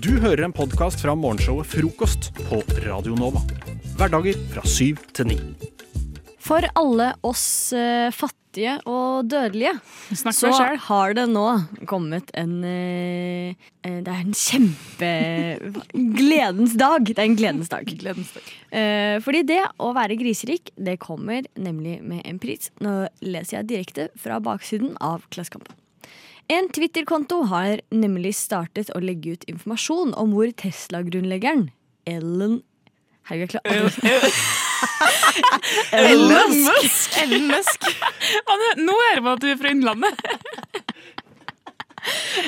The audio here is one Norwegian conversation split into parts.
Du hører en podkast fra morgenshowet Frokost på Radio Nova. Hverdager fra syv til ni. For alle oss eh, fattige og dødelige, Snakk så deg selv. har det nå kommet en eh, eh, Det er en kjempe Gledens dag. Det er en gledens dag. Eh, fordi det å være griserik, det kommer nemlig med en pris. Nå leser jeg direkte fra baksiden av Klassekampen. En Twitter-konto har nemlig startet å legge ut informasjon om hvor Tesla-grunnleggeren Ellen Herregud, jeg klarer Ellen Musk! Ellen Musk. Nå hører man at du er fra Innlandet.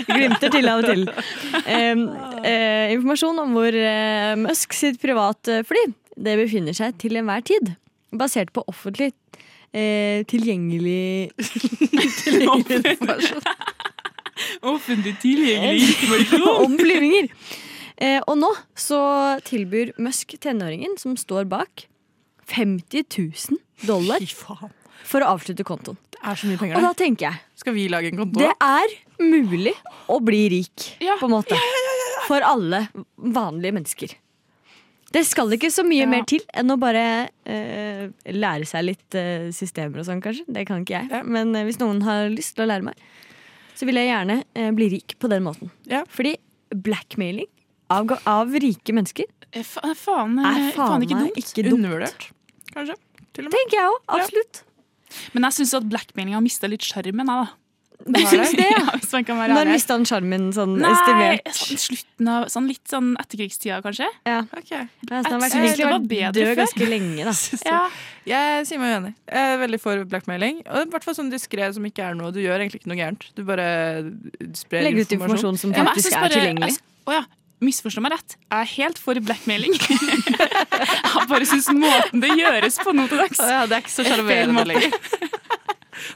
Glimter til av og til. Eh, eh, informasjon om hvor eh, Musk sitt privatfly det befinner seg til enhver tid. Basert på offentlig eh, tilgjengelig, tilgjengelig informasjon Offentlig tilgjengelig informasjon. om flyvninger. Eh, og nå så tilbyr Musk tenåringen som står bak, 50 000 dollar for å avslutte kontoen. Det er så mye penger, Og da tenker jeg Skal vi lage en konto? Det er mulig å bli rik, Ja. på en måte. For alle vanlige mennesker. Det skal ikke så mye Ja. mer til enn å bare eh, lære seg litt eh, systemer og sånn, kanskje. Det kan ikke jeg. Men eh, hvis noen har lyst til å lære meg, så vil jeg gjerne eh, bli rik på den måten. Ja. Fordi blackmailing av, av rike mennesker er, fa- Faen, er eh, faen faen ikke dumt. ikke dumt. Undervurdert, kanskje. Til og med. Tenker jeg òg. Absolutt. Men jeg syns at blackmailing har mista litt sjarmen. Jeg. Du syns det, ja? Ja, hvis man kan være Når mista han sjarmen sånn Nei, estimert? sånn slutten av sånn Litt sånn etterkrigstida, kanskje. Ja. Okay. Ja, så han har vært, egentlig vært bedre død før. ganske lenge, da. Ja. Jeg sier meg uenig. Jeg er veldig for blackmailing. Og i hvert fall sånn diskré som ikke er noe. Du gjør egentlig ikke noe gærent. Du bare sprer Legger ut informasjon som Ja, bare, faktisk er tilgjengelig. jeg Å ja. Misforstå meg rett. Jeg er helt for blackmailing. jeg bare syns måten det gjøres på nå til dags Ja, det er ikke så er sjarmerende lenger.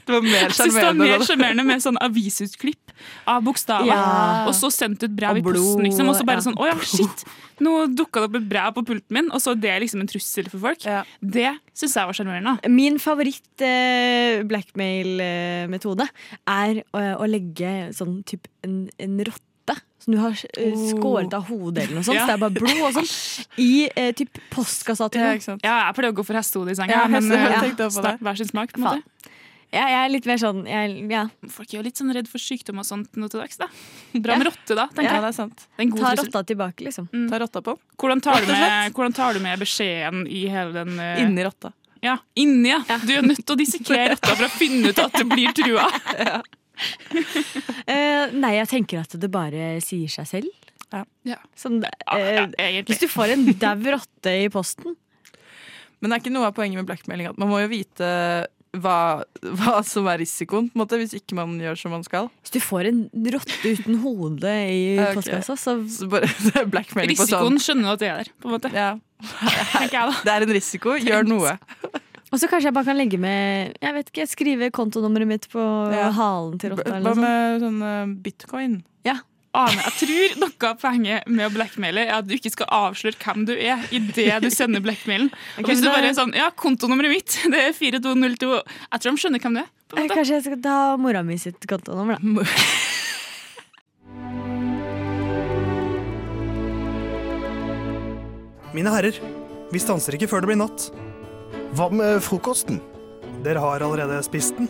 Det var mer sjarmerende. med sånn avisutklipp av bokstaver. Ja. Og så sendt ut brev i posten. Liksom, og så bare ja. sånn Å ja, shit! Nå dukka det opp et brev på pulten min, og så er det liksom en trussel for folk. Ja. Det syns jeg var sjarmerende. Min favoritt eh, blackmail-metode er å, å legge sånn typ en, en rotte som du har eh, skåret av hodet eller noe sånt. Ja. Så det er bare blod og sånn. I eh, typ postkassa til Ja, noen. ikke? Ja, jeg pleier å gå for hestehode i senga, Ja, men ja. eh, jeg på det. snart hver sin smak. på en måte. Ja, jeg er litt mer sånn jeg, ja. Folk er jo litt sånn redd for sykdom og sånt nå til dags. da. Bra med rotte, da. tenker Ja, jeg. det er sant. Det er Ta rotta tilbake, liksom. Ta rotta på. Hvordan tar, du med, hvordan tar du med beskjeden i hele den uh... Inni rotta. Ja, inni, ja. Du er nødt til å dissekere rotta for å finne ut at det blir trua. Eh, nei, jeg tenker at det bare sier seg selv. Ja. Ja. Sånn, Ja, eh, hvis du får en dau rotte i posten Men det er ikke noe av poenget med blackmailing at man må jo vite hva, hva som er risikoen, på en måte, hvis ikke man gjør som man skal. Hvis du får en rotte uten hode i Ok. postkassa, så Så bare på sånn. Risikoen skjønner du at det er der, på en måte. Ja, det er en risiko. Gjør noe. Og så kanskje jeg bare kan legge med Jeg vet ikke, skrive kontonummeret mitt på Ja. halen til rotta. Hva med sånn bitcoin? bitcoin? Ane, jeg tror noe av poenget med å blackmaile er at du ikke skal avsløre hvem du er idet du sender blackmailen. Og hvis du bare er sånn Ja, kontonummeret mitt, det er 4202. Jeg tror de skjønner hvem du er. på en måte. Kanskje jeg skal ta mora mi sitt kontonummer, da. Mine herrer, vi stanser ikke før det blir natt. Hva med frokosten? Dere har allerede spist den.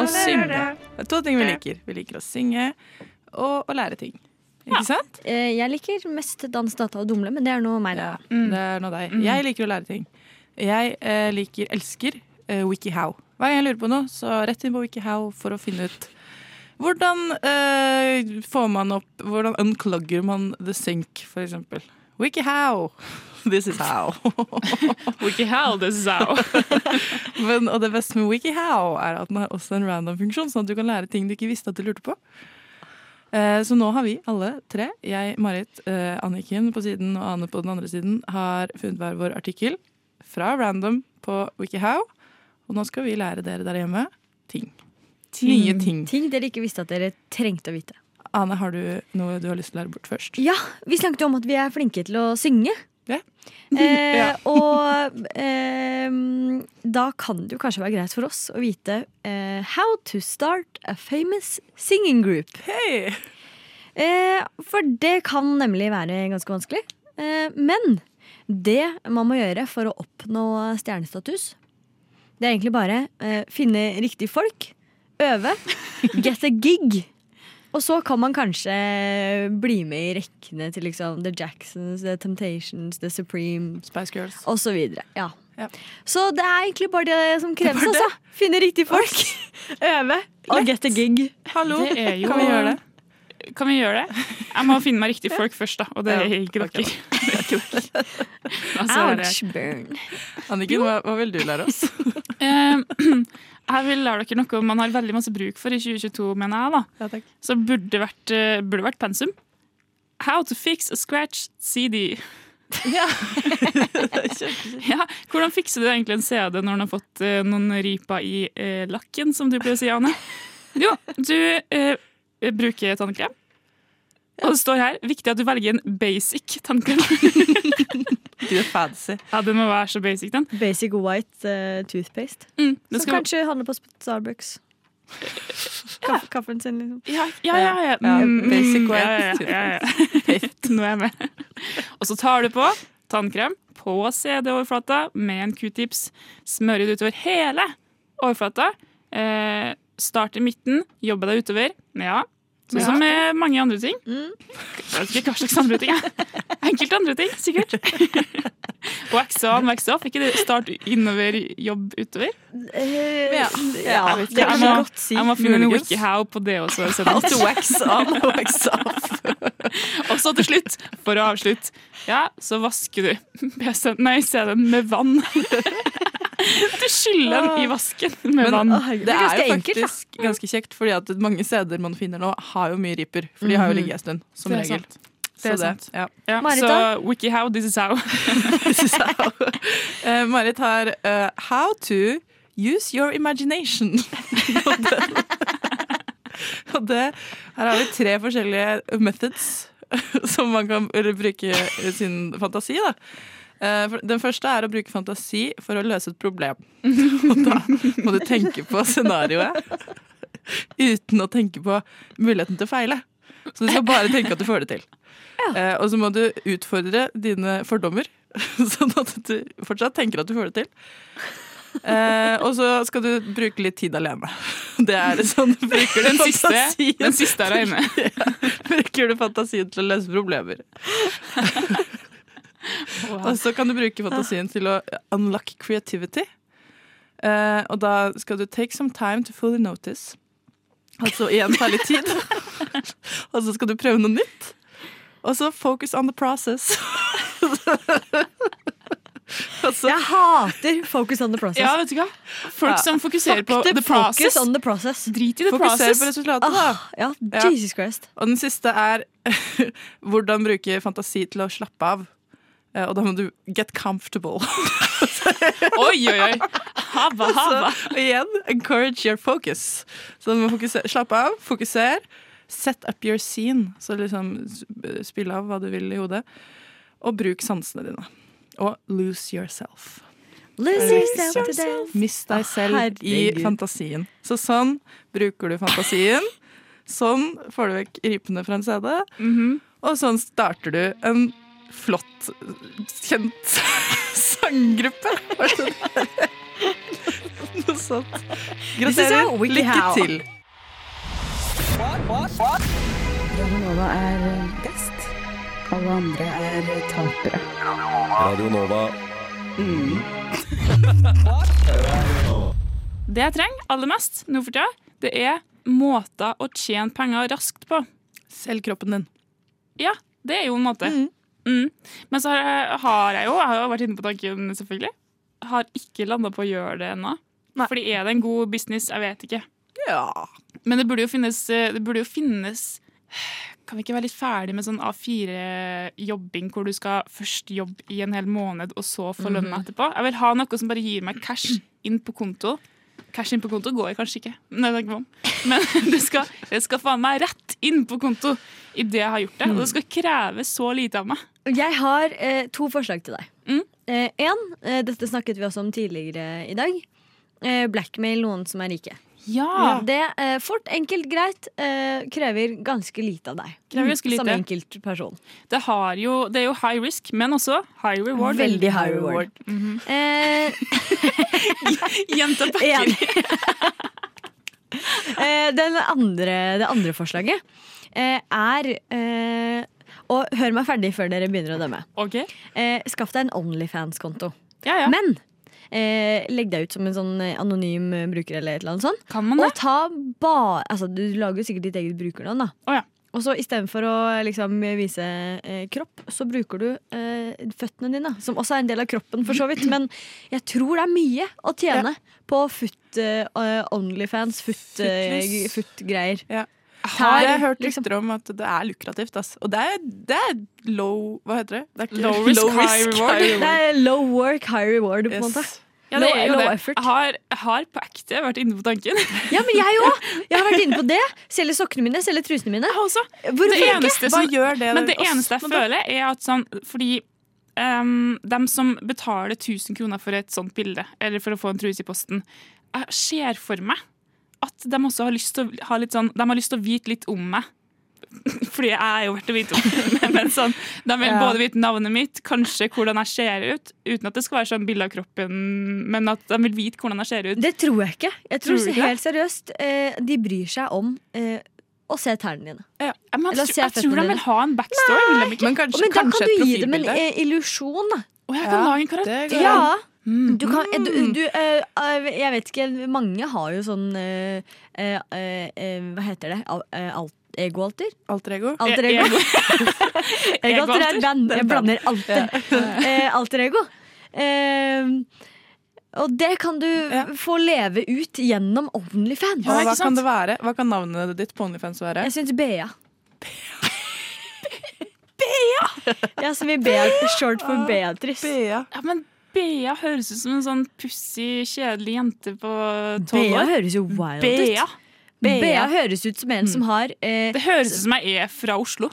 Og synge. Det er to ting vi liker. Vi liker å synge og å lære ting. Ikke sant? Eh, Jeg liker mest dans, data og dumle, men det er nå meg, da. Ja, det er nå deg. Jeg liker å lære ting. Jeg eh, liker, elsker eh, WikiHow. Hver det jeg lurer på nå, så rett inn på WikiHow for å finne ut hvordan eh, får man opp Hvordan unclogger man the sink, for eksempel. WikiHow! This is how. Wiki hell, this is how. Men, og det beste med WikiHow er at den har også en random-funksjon, sånn at du kan lære ting du ikke visste at du lurte på. Eh, Så nå har vi alle tre, jeg, Marit, eh, Anniken på siden og Ane på den andre siden, har funnet hver vår artikkel fra Random på WikiHow. Og nå skal vi lære dere der hjemme ting. Nye ting. Ting dere ikke visste at dere trengte å vite. Ane, har du noe du har lyst til å lære bort først? Ja, vi snakket jo om at vi er flinke til å synge. Ja. Eh, Og eh, da kan det jo kanskje være greit for oss å vite eh, how to start a famous singing group. Hey. Eh, for det kan nemlig være ganske vanskelig. Eh, men det man må gjøre for å oppnå stjernestatus, det er egentlig bare eh, finne riktige folk, øve, get a gig. Og så kan man kanskje bli med i rekkene til liksom The Jacksons, The Temptations, The Supreme Spice Girls. og så videre. Ja. Ja. Så det er egentlig bare det som kreves. det? Altså. Finne riktige folk, øve og get a gig. Hallo, Det er jo- kan vi gjøre det? Kan vi gjøre det? Jeg må finne meg riktige folk først, da. Og det er ikke dere. Ouch, burn. Anniken, hva, hva vil du lære oss? Jeg vil lære dere noe man har veldig masse bruk for i 2022, mener jeg. da. Ja, takk. Så burde vært, eh, burde vært pensum. How to fix a scratch CD. Ja. Ja, Hvordan fikser du egentlig en CD når den har fått eh, noen riper i eh, lakken, som du pleier å si, Ane? Jo, du eh, bruker tannkrem. Og det står her viktig at du velger en basic tannkrem. du er fancy. Ja, Den må være så basic, den. Basic white uh, toothpaste. Mm, Som skal, kanskje handler på Starbucks. Kaff, kaffen sin, liksom. ja, ja, ja. ja. Ja, Mm, basic white ja, ja, ja. Nå er jeg med. Og så tar du på tannkrem på CD-overflata med en q-tips. Smører det utover hele overflata. Eh, start i midten, jobbe deg utover. Ja, sånn som med mange andre ting. Jeg vet ikke hva slags andre ting. Enkelte andre ting, sikkert. Wax on, wax off. Ikke det start innover, jobb utover. Eh, Ja. ja, det kan Jeg du godt si. Jeg må finne en wikihow på det også. så How det- to wax on og wax off. Og så til slutt, for å avslutte, ja, så vasker du PC-en, nei, CD-en med vann. Du skyller den i vasken med Men vann. Det, herregud, det er jo enkelt, faktisk ganske kjekt, fordi at mange CD-er man finner nå, har jo mye riper. For de har jo ligget en stund, som Det er regel. sant. Så Det det, ja. Ja, Marit, da? wikihow, this is how. Eh, Marit har uh, How to use your imagination. Og det- her har vi tre forskjellige methods som man kan bruke sin fantasi. Da. Eh, Den første er å bruke fantasi for å løse et problem. Og da må du tenke på scenarioet uten å tenke på muligheten til å feile. Så du skal bare tenke at du får det til. Eh, og så må du utfordre dine fordommer, sånn at du fortsatt tenker at du får det til. Eh, og så skal du bruke litt tid alene. Det er sånn du bruker Den siste, den siste er inne. bruker du fantasien til å løse problemer. Og så kan du bruke fantasien til å unlock creativity. Uh, og da skal du take some time to fully notice. Altså igjen ta litt tid. og så skal du prøve noe nytt. Og så focus on the process. Altså, Jeg hater focus on the process. Ja, vet du hva? Folk Ja. som fokuserer på Fuck the focus process. on the process. Drit i the fokuser process. på resultatet, da. Ah, ja, Ja. Jesus Christ. Og den siste er hvordan bruke fantasi til å slappe av. Eh, Og da må du get comfortable. Oi, oi, oi. Hava, hava. Så igjen, encourage your focus. Så du må fokusere, slappe av, fokuser. Set up your scene. Så liksom spill av hva du vil i hodet. Og bruk sansene dine. Og lose yourself. Lose yourself today. Mist deg selv selv i fantasien. Så sånn bruker du fantasien. Sånn får du vekk ripene fra en CD. Mhm. Og sånn starter du en flott, kjent sanggruppe. Noe sånt. Gratulerer. Lykke How. til. Radionova er best. Alle andre er tapere. Radio Nova. Det jeg trenger aller mest nå for tida, det er måter å tjene penger raskt på. Selg kroppen din. Ja, det er jo en måte. Mm. Men så har jeg, har jeg jo, jeg har jo vært inne på tanken selvfølgelig, har ikke landa på å gjøre det ennå. Fordi er det en god business? Jeg vet ikke. Ja. Men det burde jo finnes, eh, det burde jo finnes Kan vi ikke være litt ferdig med sånn A4-jobbing, hvor du skal først jobbe i en hel måned, og så få lønna Mhm. etterpå? Jeg vil ha noe som bare gir meg cash inn på konto. Cash inn på konto går jeg kanskje ikke, men, det, men det, skal, det skal faen meg rett inn på konto idet jeg har gjort det. Og det skal kreve så lite av meg. Jeg har eh, to forslag til deg. Mm. Én, eh, dette snakket vi også om tidligere i dag. Eh, blackmail noen som er rike. Ja. Det eh, fort, enkelt, greit eh, krever ganske lite av deg. Ganske lite. Som enkeltperson. Det, jo, det er jo high risk, men også high reward. Veldig high reward. Mhm. Eh, Jenta pakker. eh, den andre, det andre forslaget eh, er eh, Og hør meg ferdig før dere begynner å dømme. Okay. Eh, skaff deg en Onlyfans-konto. Ja, ja. Men eh, legg deg ut som en sånn eh, anonym eh, bruker eller et eller annet sånt. Kan man det? Og ta ba altså, Du lager jo sikkert ditt eget brukernavn, da. Oh, ja. Og så istedenfor å liksom, vise eh, kropp, så bruker du eh, føttene dine. Som også er en del av kroppen, for så vidt. Men jeg tror det er mye å tjene på foot, eh, Onlyfans, foot-greier. Footless. Foot-greier. Jeg hørt liksom. rykter om at det er lukrativt. Ass. Og det er, det er low Hva heter det? det er ikke- Low risk, high reward. det er low work, high reward, på en Yes. måte. Ja, det Low- er jo low det. Jeg har, har på ekte vært inne på tanken. Ja, men jeg òg! Jeg har vært inne på det. Selge sokkene mine, selge trusene mine. Hvorfor Det ikke? eneste Hva som, gjør det men det oss? eneste jeg føler, er at sånn Fordi um, dem som betaler 1000 kroner for et sånt bilde, eller for å få en truse i posten, jeg ser for meg at de også har lyst til å ha litt sånn De har lyst til å vite litt om meg. Fordi jeg er jo verdt å vite om. Men, men sånn, de vil både vite navnet mitt, kanskje hvordan jeg ser ut, uten at det skal være sånn bilde av kroppen, men at de vil vite hvordan jeg ser ut. Det tror jeg ikke. Jeg tror, Tror helt seriøst eh, De bryr seg om eh, å se tærne dine. Ja, men jeg, tror- jeg tror de vil ha en backstory. Men kanskje, Men da kan du gi dem en illusjon, Å, jeg kan Ja, lage en karakter. det Ja. Mm. Du kan, du, du, eh, jeg vet ikke, mange har jo sånn eh, eh, Hva heter det? Al, alt, egoalter? Alter ego? Alter E- ego. ego. Egoalter er et band. Jeg blander alter. Eh, alter ego. Eh, og det kan du Ja. få leve ut gjennom Onlyfans. Ja, hva kan det være? Hva kan navnet ditt på OnlyFans være? Jeg syns Bea. Bea! Ja, som i Bea, short for Beatrice. Bea. Ja, men Bea høres ut som en sånn pussig, kjedelig jente på tolv Bea høres jo wild Bea. ut. Bea Bea høres ut som en som har eh, Det høres ut som jeg er fra Oslo.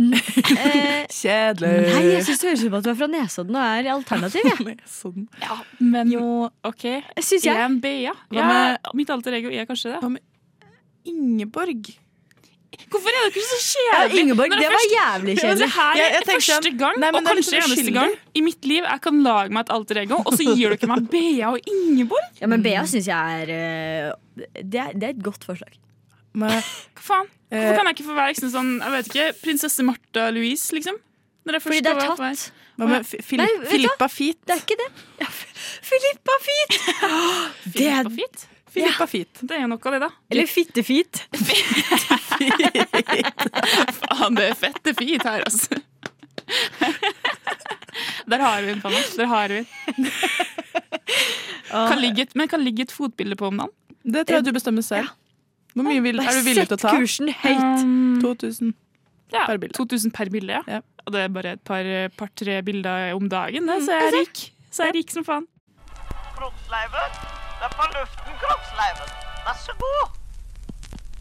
eh, Kjedelig. Nei, jeg syns det høres ut som at du er fra Nesodden og er alternativ. Ja. Ja, men jo, OK. Synes Jeg er en Bea. Hva Ja, mitt alter ego er kanskje det. Ingeborg. Hvorfor er dere så Ja, kjedelige? Ingeborg, Når det var jævlig Ja, kjedelig. Det her er første sånn- gang, Nei, og kanskje eneste gang i mitt liv jeg kan lage meg et alter ego, og så gir dere meg Bea og Ingeborg. Ja, men Bea syns jeg er eh, det, er det er et godt forslag. Men, Hva faen? Hvorfor eh, kan jeg ikke få være liksom sånn, jeg vet ikke, prinsesse Martha Louise, liksom? Fordi det er tatt. hva med? Filippa Feet? Det er ikke det. Ja, Filippa Feet! Det er, Filippa Fit? Det er jo noe av det, da. eller Fittefit. Faen, det er fette fint her, altså. Der har vi den, Fanny. Der har vi den. Kan ligge men kan ligge et fotbilde på om dagen? Det tror jeg du bestemmer selv. Hvor mye vil, er du villig til å Sett ta? kursen høyt. Um, 2000. ja, per bilde. 2000 per bilde, ja. Ja. Og det er bare et par-tre par, bilder om dagen, det, så er jeg rik. Så er rik som faen. Kroppsleiven. Du er på luften, Kroppsleiven. Vær så god.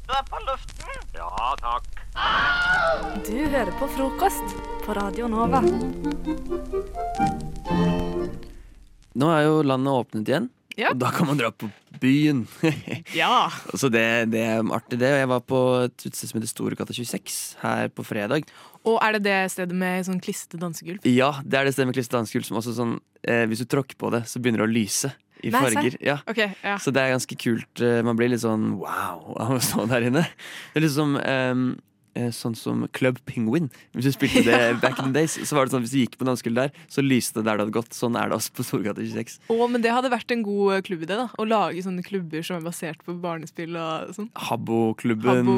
Du er på luften. Ja, takk. Du hører på frokost på Radio Nova. Nå er jo landet åpnet igjen, Ja. og da kan man dra på byen. Ja. Så det, det er artig, det. Jeg var på et utested som heter Storegata 26 her på fredag. Og er det det stedet med sånn klissete dansegulv? Ja, det er det stedet med klissete dansegulv som også sånn eh, Hvis du tråkker på det, så begynner det å lyse i Nei, farger. Ja. Okay, ja. Så det er ganske kult. eh, Man blir litt sånn wow av å stå der inne. Det er litt som ehm, eh, sånn som Club Penguin. Hvis du spilte det back in the days, så var det sånn hvis du gikk på dansegulvet der, så lyste det der det hadde gått. Sånn er det også på Storgata 26. Å, men det hadde vært en god eh, klubbidé, da. Å lage sånne klubber som er basert på barnespill og sånn. Habbo-klubben.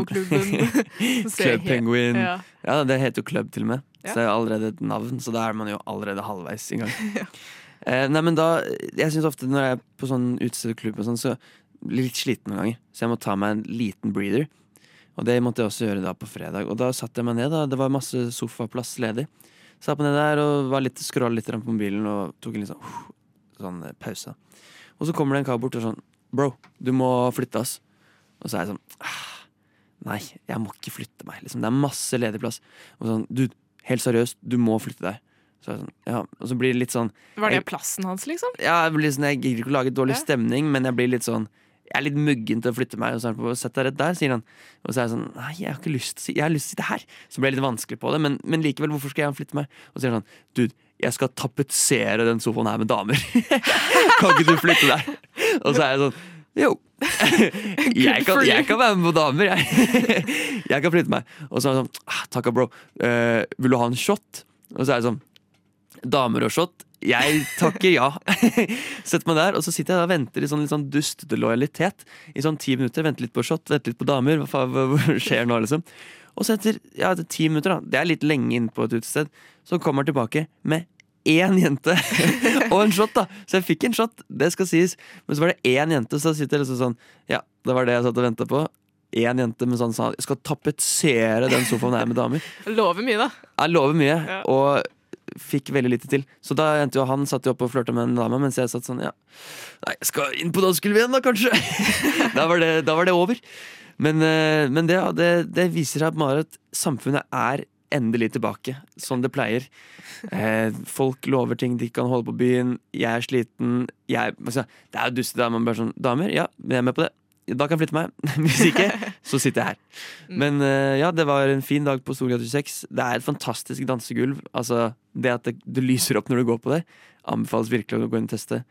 Club Penguin. Ja. Ja. det heter jo Club til og med. Ja. Så det er jo allerede et navn, så da er man jo allerede halvveis i gang. eh, nei, men da Jeg syns ofte når jeg er på sånn utestedklubb og sånn, så blir jeg litt sliten noen ganger. Så jeg må ta meg en liten breather. Og det måtte jeg også gjøre da på fredag. Og da satte jeg meg ned. da Det var masse sofaplass ledig. Satt meg ned der og var litt scrolla litt på mobilen og tok en litt sånn, sånn eh, pause. Og så kommer det en kar bort og sånn Bro, du må flytte, ass. Og så er jeg sånn «Ah, Nei, jeg må ikke flytte meg. Liksom. Det er masse ledig plass. Og sånn, du, helt seriøst, du må flytte deg. Så jeg sånn, ja, og så blir det litt sånn Var det jeg, plassen hans, liksom? ja, jeg, blir sånn, jeg gidder ikke å lage dårlig stemning, men jeg blir litt sånn Jeg er litt muggen til å flytte meg. Og så er han på Sett deg rett der, sier han. Og så er jeg sånn Nei, jeg har ikke lyst til Jeg har lyst til å sitte her. Så ble jeg litt vanskelig på det, men, men likevel, hvorfor skal jeg flytte meg? Og så sier han sånn Dude, jeg skal tapetsere den sofaen her med damer. kan ikke du flytte deg? Og så er jeg sånn Jo. jeg, kan, jeg kan være med på damer, jeg. jeg kan flytte meg. Og så er han sånn ah, Takka, bro. Uh, vil du ha en shot? Og så er jeg sånn Damer og shot? Jeg takker ja. Sett meg der, og så sitter jeg og venter i sånn, litt sånn dustete lojalitet. I sånn ti minutter. Venter litt på shot, venter litt på damer. Hva faen skjer nå, liksom? Og så etter, ja, etter ti minutter, da, det er litt lenge inne på et utested, så kommer han tilbake med én jente og en shot. da Så jeg fikk en shot, det skal sies. Men så var det én jente, så sitter jeg liksom sånn Ja, det var det jeg satt og venta på. Én jente med sånn sa Jeg skal tapetsere den sofaen her med damer. Lover mye, da. Jeg lover mye, Ja. og fikk veldig lite til. Så da endte jo han satt jo opp og flørta med en dame, mens jeg satt sånn Ja, nei, skal inn på dansegulvet igjen, da, kanskje. da, var det, da var det over. Men, eh, men det, det, det viser seg at samfunnet er endelig tilbake, som det pleier. Eh, folk lover ting de ikke kan holde på byen. Jeg er sliten. Jeg, altså, det er jo dustete. bare sånn Damer, ja, jeg er med på det. Da kan jeg flytte meg. Hvis ikke, så sitter jeg her. Men eh, ja, det var en fin dag på Storgata 26. Det er et fantastisk dansegulv. Altså, det at det, det lyser opp når du går på det, anbefales virkelig å gå inn og teste.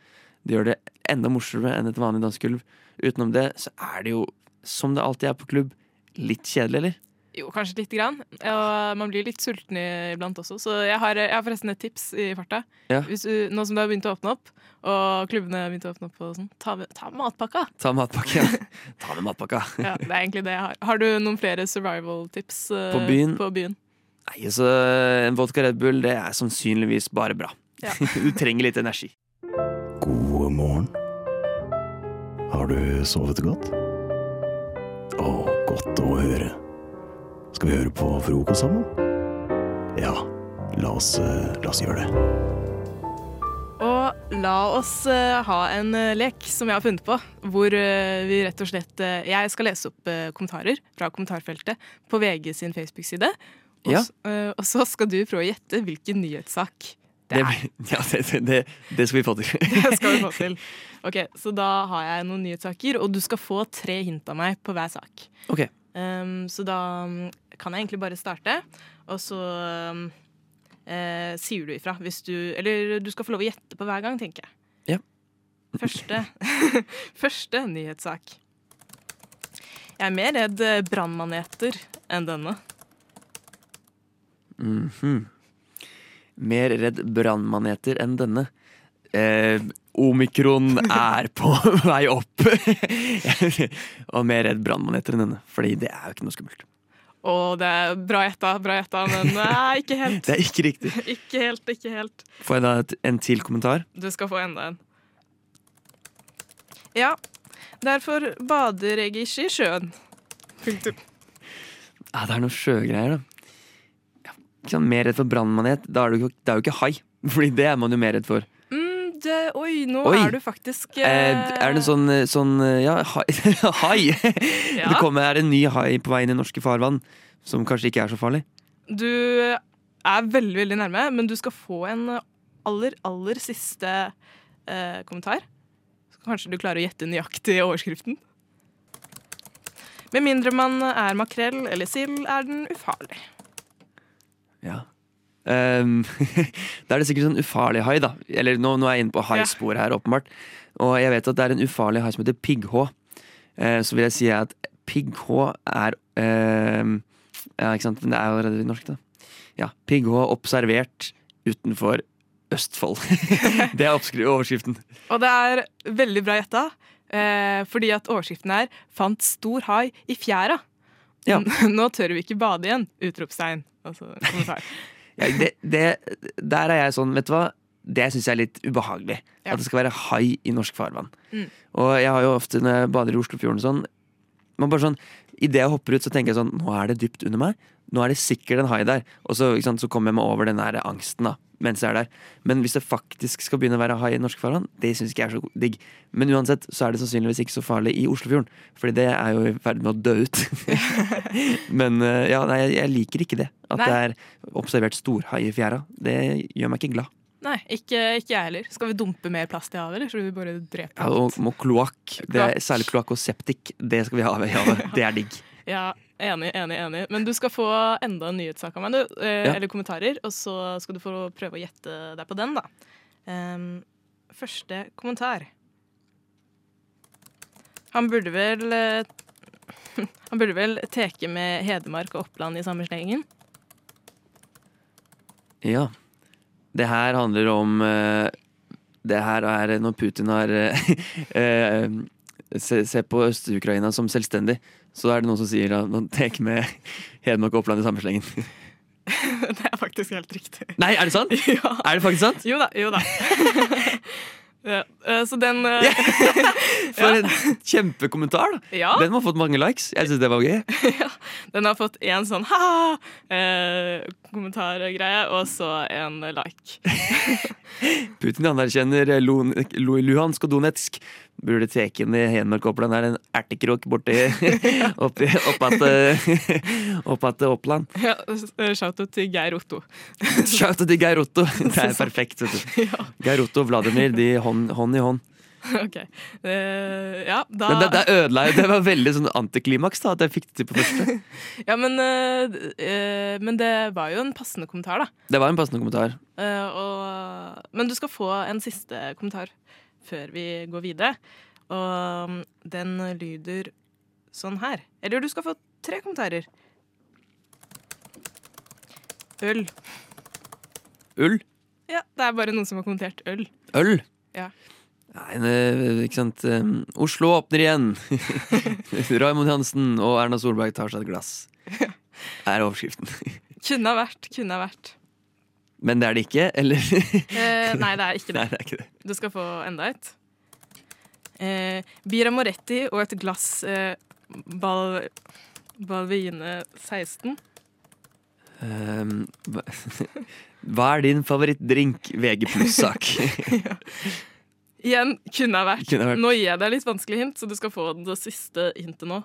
Det gjør det enda morsommere enn et vanlig dansegulv. Utenom det så er det jo, som det alltid er på klubb, litt kjedelig, eller? Jo, kanskje lite grann. Og man blir litt sulten iblant også. Så jeg har, jeg har forresten et tips i farta. Ja. Hvis du, nå som det har begynt å åpne opp, og klubbene har begynt å åpne opp, og sånn, ta, med- ta med matpakka. Ta matpakka. Ja. Ta med matpakka. Ja, det er egentlig det jeg har. Har du noen flere survival-tips uh, På byen? På byen? Nei, så En vodka Red Bull det er sannsynligvis bare bra. Ja. du trenger litt energi. God morgen. Har du sovet godt? Å, godt å høre. Skal vi høre på frokost sammen? Ja, la oss, eh, la oss gjøre det. Og la oss eh, ha en eh, lek som jeg har funnet på, hvor vi rett og slett Jeg skal lese opp kommentarer fra kommentarfeltet på VG sin Facebook-side. Og, Ja. og så skal du prøve å gjette hvilken nyhetssak Det, ja, det, det, det, det skal vi få til. det skal vi få til. Ok, Så da har jeg noen nyhetssaker, og du skal få tre hint av meg på hver sak. Ok. Um, så da kan jeg egentlig bare starte, og så um, eh, sier du ifra hvis du Eller du skal få lov å gjette på hver gang, tenker jeg. Ja. Første, første nyhetssak. Jeg er mer redd eh, brannmaneter enn denne. Mhm. Mer redd brannmaneter enn denne. Eh, omikron er på vei opp. og mer redd brannmaneter enn denne, Fordi det er jo ikke noe skummelt. Og det er bra gjetta, bra gjetta, men nei, ikke helt. Det er ikke riktig. Ikke helt, ikke helt. Får jeg da en til kommentar? Du skal få enda en. Ja, derfor bader jeg ikke i sjøen. Punktum. Ja, det er noe sjøgreier, da. Ja, mer redd for brannmanet. Da er jo, det er jo ikke hai. Fordi det er man jo mer redd for. Mm, oi, nå Oi. er du faktisk Eh, er det sånn, eh, sånn eh, Ja, hai. hai. Ja. Det kommer, er en ny hai på vei inn i norske farvann, som kanskje ikke er så farlig. Du er veldig, veldig nærme, men du skal få en aller, aller siste eh, kommentar. Så kanskje du klarer å gjette nøyaktig overskriften. Med mindre man er makrell eller sild, er den ufarlig. Ja. Ehm, da er det sikkert sånn ufarlig hai, da. Eller nå, nå er jeg inne på haispor her, åpenbart. Og jeg vet at det er en ufarlig hai som heter pigghå. Uh, så vil jeg si at pigghå er uh, Ja, ikke sant, men det er jo allerede norsk, da. Ja. Pigghå observert utenfor Østfold. det er overskriften. Og det er veldig bra gjetta, uh, fordi at overskriften er 'Fant stor hai i fjæra'. Nå tør vi ikke bade igjen! Utropstegn. Altså kommentar. Ja, det, det, der er jeg sånn, vet du hva? Det syns jeg er litt ubehagelig. Ja. At det skal være hai i norsk farvann. Mm. Og jeg har jo ofte når jeg bader i Oslofjorden sånn Man bare sånn, Idet jeg hopper ut, så tenker jeg sånn Nå er det dypt under meg. Nå er det sikkert en hai der. Og så, sant, så kommer jeg meg over den der angsten da mens jeg er der. Men hvis det faktisk skal begynne å være hai i norske farvann, det syns ikke jeg er så digg. Men uansett så er det sannsynligvis ikke så farlig i Oslofjorden, Fordi det er jo i ferd med å dø ut. Men eh, ja, nei, jeg liker ikke det. At Nei. det er observert storhai i fjæra. Det gjør meg ikke glad. Nei, ikke, ikke jeg heller. Skal vi dumpe mer plast i havet, eller skal vi bare drepe Ja, og, og kloakk. Særlig kloakk og septik. Det skal vi ha i havet. Det er digg. Ja, enig, enig, enig. Men du skal få enda en nyhetssak av meg, du. Eh, Ja. Eller kommentarer. Og så skal du få prøve å gjette deg på den, da. Um, første kommentar. Han burde vel eh, Han burde vel teke med Hedmark og Oppland i samme slengen? Ja. Det her handler om eh, Det her er når Putin har eh, eh, se, se på Øst-Ukraina som selvstendig. Så er det noen som sier at man tar med Hedmark og Oppland i samme slengen. det er faktisk helt riktig. Nei, er det sant? Ja. Er det faktisk sant? Jo da, jo da. ja, så den ja. For en kjempekommentar! da Ja. Den har fått mange likes. Jeg syns det var gøy. Den har fått en sånn ha eh, kommentargreie, og så en like. Putin anerkjenner Luhansk og Donetsk. Burde teken i Hedmark og Oppland. Det er en ertekrok borti oppi, oppatt oppatt Oppland. Ja, Shout-out til Geir Otto. Shout out til Geir Otto. Det er perfekt. vet du. Geir Otto og Vladimir, de hånd, hånd i hånd. OK. Uh, ja, da Men det, det ødela jo. Det var veldig sånn antiklimaks da, at jeg fikk det til på første. Ja, men, uh, uh, men det var jo en passende kommentar, da. Det var en passende kommentar. Og, men du skal få en siste kommentar før vi går videre. Og um, den lyder sånn her. Eller du skal få tre kommentarer. Øl. Ull. Ja, det er bare noen som har kommentert øl. Øl. Ja. Nei, ikke sant. um, Oslo åpner igjen. Raymond Hansen og Erna Solberg tar seg et glass. Er overskriften. Kunne ha vært, kunne ha vært. Men det er det ikke, eller? Eh, nei, det er ikke det. Nei, det er ikke det. Du skal få enda et. Eh, Bira Moretti og et glass eh, bal Balvine 16. Um, hva, hva er din favorittdrink? VG pluss-sak. Igjen kunne ha vært. Kunne ha vært. Nå gir jeg deg litt vanskelig hint, så du skal få det siste hintet nå.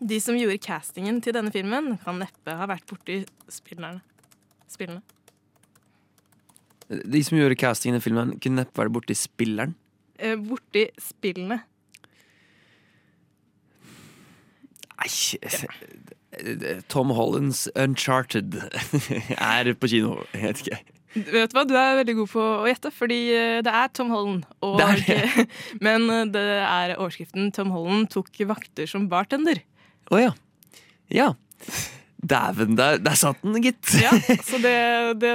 De som gjorde castingen til denne filmen, kan neppe ha vært borti spillerne. spillene. De som gjorde castingen i filmen, kunne neppe vært borti spilleren. Eh, borti spillene. Nei Tom Hollands Uncharted er på kino. Jeg vet ikke. Vet du hva, Du er veldig god på å gjette, fordi eh, det er Tom Holland. Og, Det er men eh, det er overskriften 'Tom Holland tok vakter som bartender'. Å ja. Ja. Dæven, der, der satt den, gitt. Ja, så det, det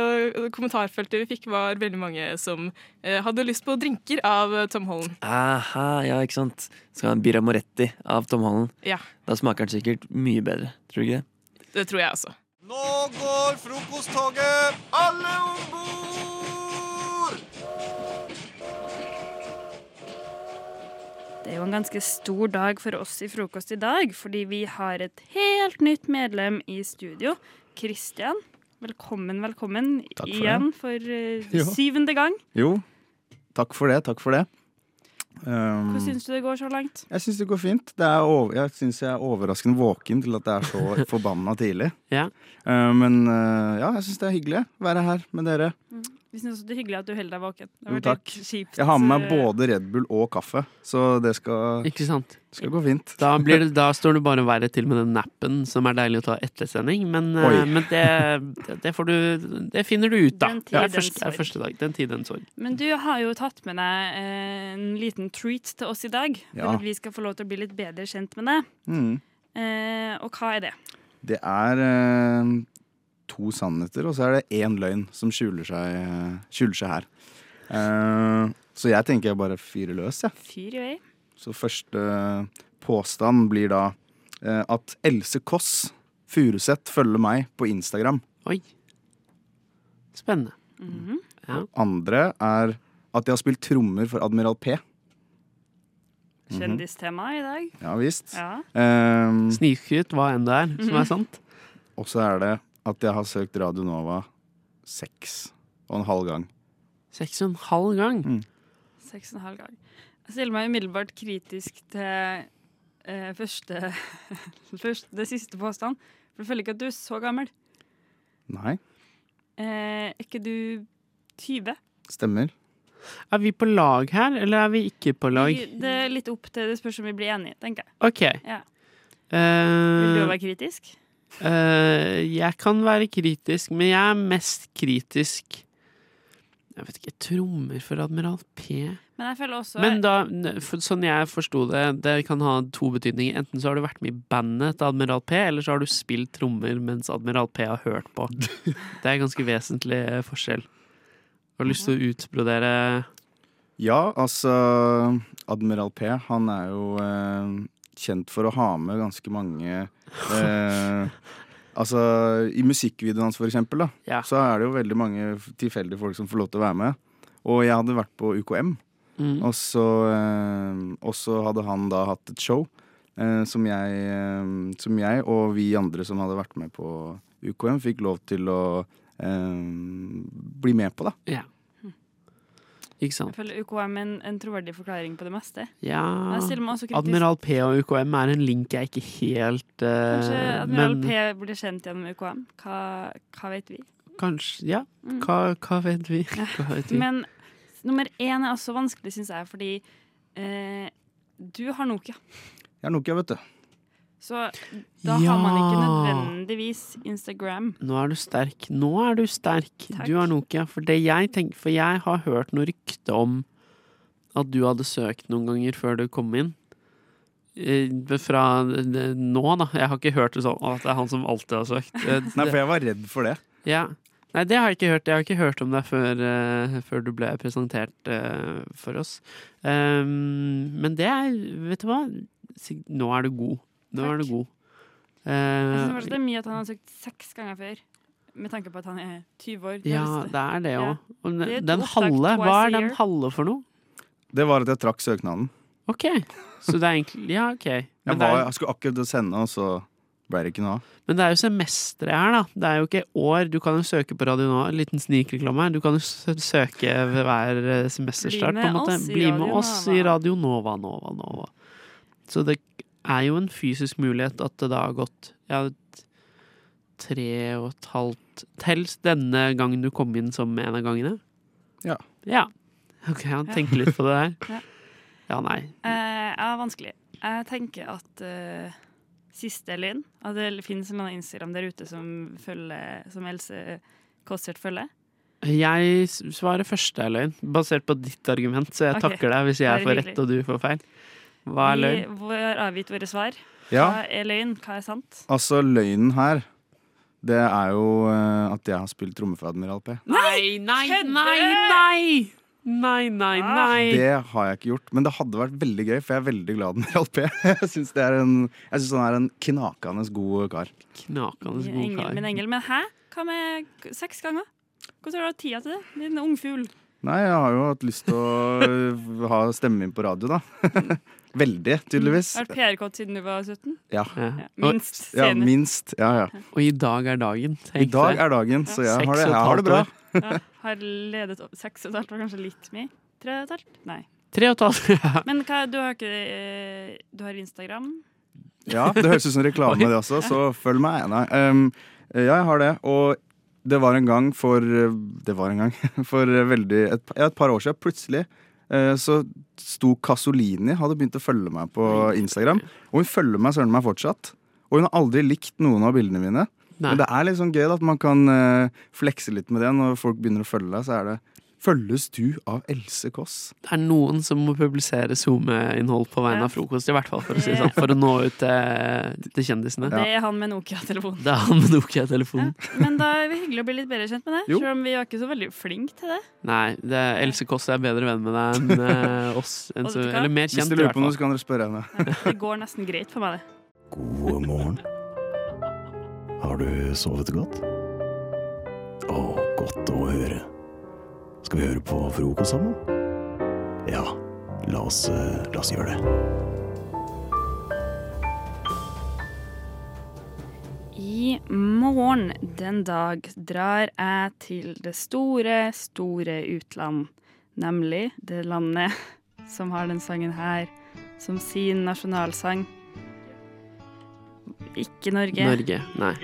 kommentarfeltet vi fikk, var veldig mange som eh, hadde lyst på drinker av eh, Tom Holland. Aha, ja, ikke sant. Skal ha en Birra Moretti av Tom Holland. Ja, Da smaker den sikkert mye bedre. Tror du ikke det? det tror jeg også. Nå går frokosttoget! Alle om bord! Det er jo en ganske stor dag for oss i frokost i dag, fordi vi har et helt nytt medlem i studio. Kristian, velkommen, velkommen Takk for igjen det. for eh, syvende gang. Jo, takk for det. Takk for det. Um, Hvordan syns du det går så langt? jeg syns det går fint. Det er over, jeg syns jeg er overraskende våken til at det er så forbanna tidlig. Ja. Uh, men uh, ja, jeg syns det er hyggelig å være her med dere. Vi syns det er hyggelig at du holder deg våken. Jo, takk. kjipt. Jeg har med meg eh, både Red Bull og kaffe, så det skal, Ikke sant? skal gå fint. Da, blir det, da står det bare verre til med den nappen, som er deilig å ta etter sending. Men, eh, men det, det, får du, det finner du ut, da. Den tid, Det er den første, er første dag. Den tid, den sorg. Men du har jo tatt med deg eh, en liten treat til oss i dag. For Ja. at vi skal få lov til å bli litt bedre kjent med deg. Mm. Eh, og hva er det? Det er uh, to sannheter, og så er det én løgn som skjuler seg, skjuler seg her. Uh, så jeg tenker jeg bare fyrer løs, jeg. Fyr i vei. Så første påstand blir da uh, at Else Kåss Furuseth følger meg på Instagram. Oi. Spennende. Mhm. Ja. Andre er at jeg har spilt trommer for Admiral P. Mhm. kjendistema i dag. Ja visst. Ja. Um, Snikskryt, hva enn det er, som Mhm. er sant. Og så er det at jeg har søkt Radio Nova seks og en halv gang. Seks og en halv gang? Mm. Seks og en halv gang. Jeg stiller meg umiddelbart kritisk til eh, første, første, det siste påstand. For jeg føler ikke at du er så gammel. Nei, Eh, er ikke du 20? stemmer. Er vi på lag her, eller er vi ikke på lag? Vi- Det er litt opp til det spørs om vi blir enige, tenker jeg. OK. Ja. Uh, Vil du være kritisk? Eh, jeg kan være kritisk, men jeg er mest kritisk Jeg vet ikke, trommer for Admiral P. Men jeg føler også Men da, for, sånn jeg forsto det, det kan ha to betydninger. Enten så har du vært med i bandet til Admiral P, eller så har du spilt trommer mens Admiral P har hørt på. Det er ganske vesentlig forskjell. forskjell. Har du lyst til å utbrodere Ja, altså Admiral P, han er jo eh, kjent for å ha med ganske mange eh, Altså, i musikkvideoen hans, for eksempel, da, så er det jo veldig mange tilfeldige folk som får lov til å være med. Og jeg hadde vært på UKM, Mm. og, så, eh, og så hadde han da hatt et show eh, som, jeg, eh, som jeg og vi andre som hadde vært med på UKM, fikk lov til å eh, bli med på, da. Ja. Ikke sant? Jeg føler UKM er en, en troverdig forklaring på det meste. Ja. Admiral P og UKM er en link jeg ikke helt uh, Kanskje Admiral men, P blir kjent gjennom UKM. Hva, hva vet vi? Kanskje Ja, Mm. hva, hva vet vi? Hva vet vi? Men nummer én er også vanskelig, syns jeg, fordi uh, du har Nokia. Jeg har Nokia, vet du. Så da har man ikke nødvendigvis Instagram. Nå er du sterk. Nå er du sterk. Du har Nokia. For, det jeg tenker, for jeg har hørt noe rykte om at du hadde søkt noen ganger før du kom inn. Eh, Fra eh, nå, da. Jeg har ikke hørt det sånn at det er han som alltid har søkt. Eh, Nei, for jeg var redd for det. Ja. Nei, det har jeg ikke hørt. Jeg har ikke hørt om deg før, uh, før du ble presentert uh, for oss. Um, men det er Vet du hva? Nå er du god. Nå var du god. Jeg synes Eh, fortsatt det er mye at han har søkt seks ganger før. Med tanke på at han er 20 år. ja, det er det Ja. òg. Ja. Den halve, hva er den halve for noe? Det var at jeg trakk søknaden. OK. Så det er egentlig Ja, OK. Jeg, var, jeg skulle akkurat sende, og så ble det ikke noe av. men det er jo semestre her, da. Det er jo ikke år. Du kan jo søke på Radio Nova. En liten snikreklame her. Du kan jo søke ved hver eh, semesterstart. På en måte. Bli med oss i Radio Nova, Nova, Nova. Så det er jo en fysisk mulighet at det da har gått ja, tre og et halvt Tels denne gangen du kom inn som en av gangene? Ja. Ja. Ok, han tenker litt på det der. Ja. Ja, nei. Eh, ja, vanskelig. Jeg tenker at uh, siste Elin At det finnes en Instagram der ute som følger Som Else Kåssert følger. Jeg svarer første er løgn, basert på ditt argument, så jeg okay. takker deg hvis jeg får rett og du får feil. Hva er løgn? Vi har avgitt våre svar. Ja. Hva er løgn? Hva er sant? Altså, løgnen her, det er jo uh, at jeg har spilt tromme for Admiral P. Nei, nei, nei, nei! Nei, nei, nei. Det har jeg ikke gjort, men det hadde vært veldig gøy, for jeg er veldig glad i Admiral P. Jeg syns han er en knakende god kar. Knakende Min engel, min engel. Men hæ? Hva med seks ganger? Hvordan har du hatt tida til det? Din ungfugl. Nei, jeg har jo hatt lyst til å øh, ha stemmen min på radio, da. Veldig, tydeligvis. Har vært PR-kåt siden du var 17? Ja. Minst Ja, minst. Ja, ja. Og i dag er dagen. I dag er dagen, så jeg har det, jeg har det bra. Ja, har ledet opp seks og et halvt, var kanskje litt mye? Tre og et halvt? Nei. Tre og et halvt. ja. Men hva, du har ikke eh, Du har Instagram? Ja, det høres ut som reklame, det også, så følg meg. Nei, um, ja, jeg har det. Og det var en gang for Det var en gang for veldig et, ja, et par år siden, plutselig, eh, så sto Casolini, hadde begynt å følge meg på Instagram. Og hun følger meg søren meg fortsatt. Og hun har aldri likt noen av bildene mine. Men det er litt sånn gøy da, at man kan eh, flekse litt med det når folk begynner å følge deg. Så er det Følges du av Else Kåss? Det er noen som må publisere SoMe-innhold på vegne av frokost, i hvert fall, for å si det sånn. For å nå ut til, til kjendisene. Det er han med Nokia-telefon. Det er han med Nokia-telefonen. Men da er det hyggelig å bli litt bedre kjent med deg. Selv om vi var ikke så veldig flinke til det. Nei, det er Else Kåss er bedre venn med deg enn eh, oss. Enn så, eller mer kjent, i eller mer Hvis du lurer på noe, så kan dere spørre henne. Det går nesten greit for meg, det. God morgen. Har du sovet godt? Å, godt å høre. Skal vi høre på frokost sammen? Ja, La oss, eh, la oss gjøre det. I morgen den dag drar jeg til det store, store utland. Nemlig det landet som har den sangen her som sin nasjonalsang. Ikke Norge. Norge. Nei.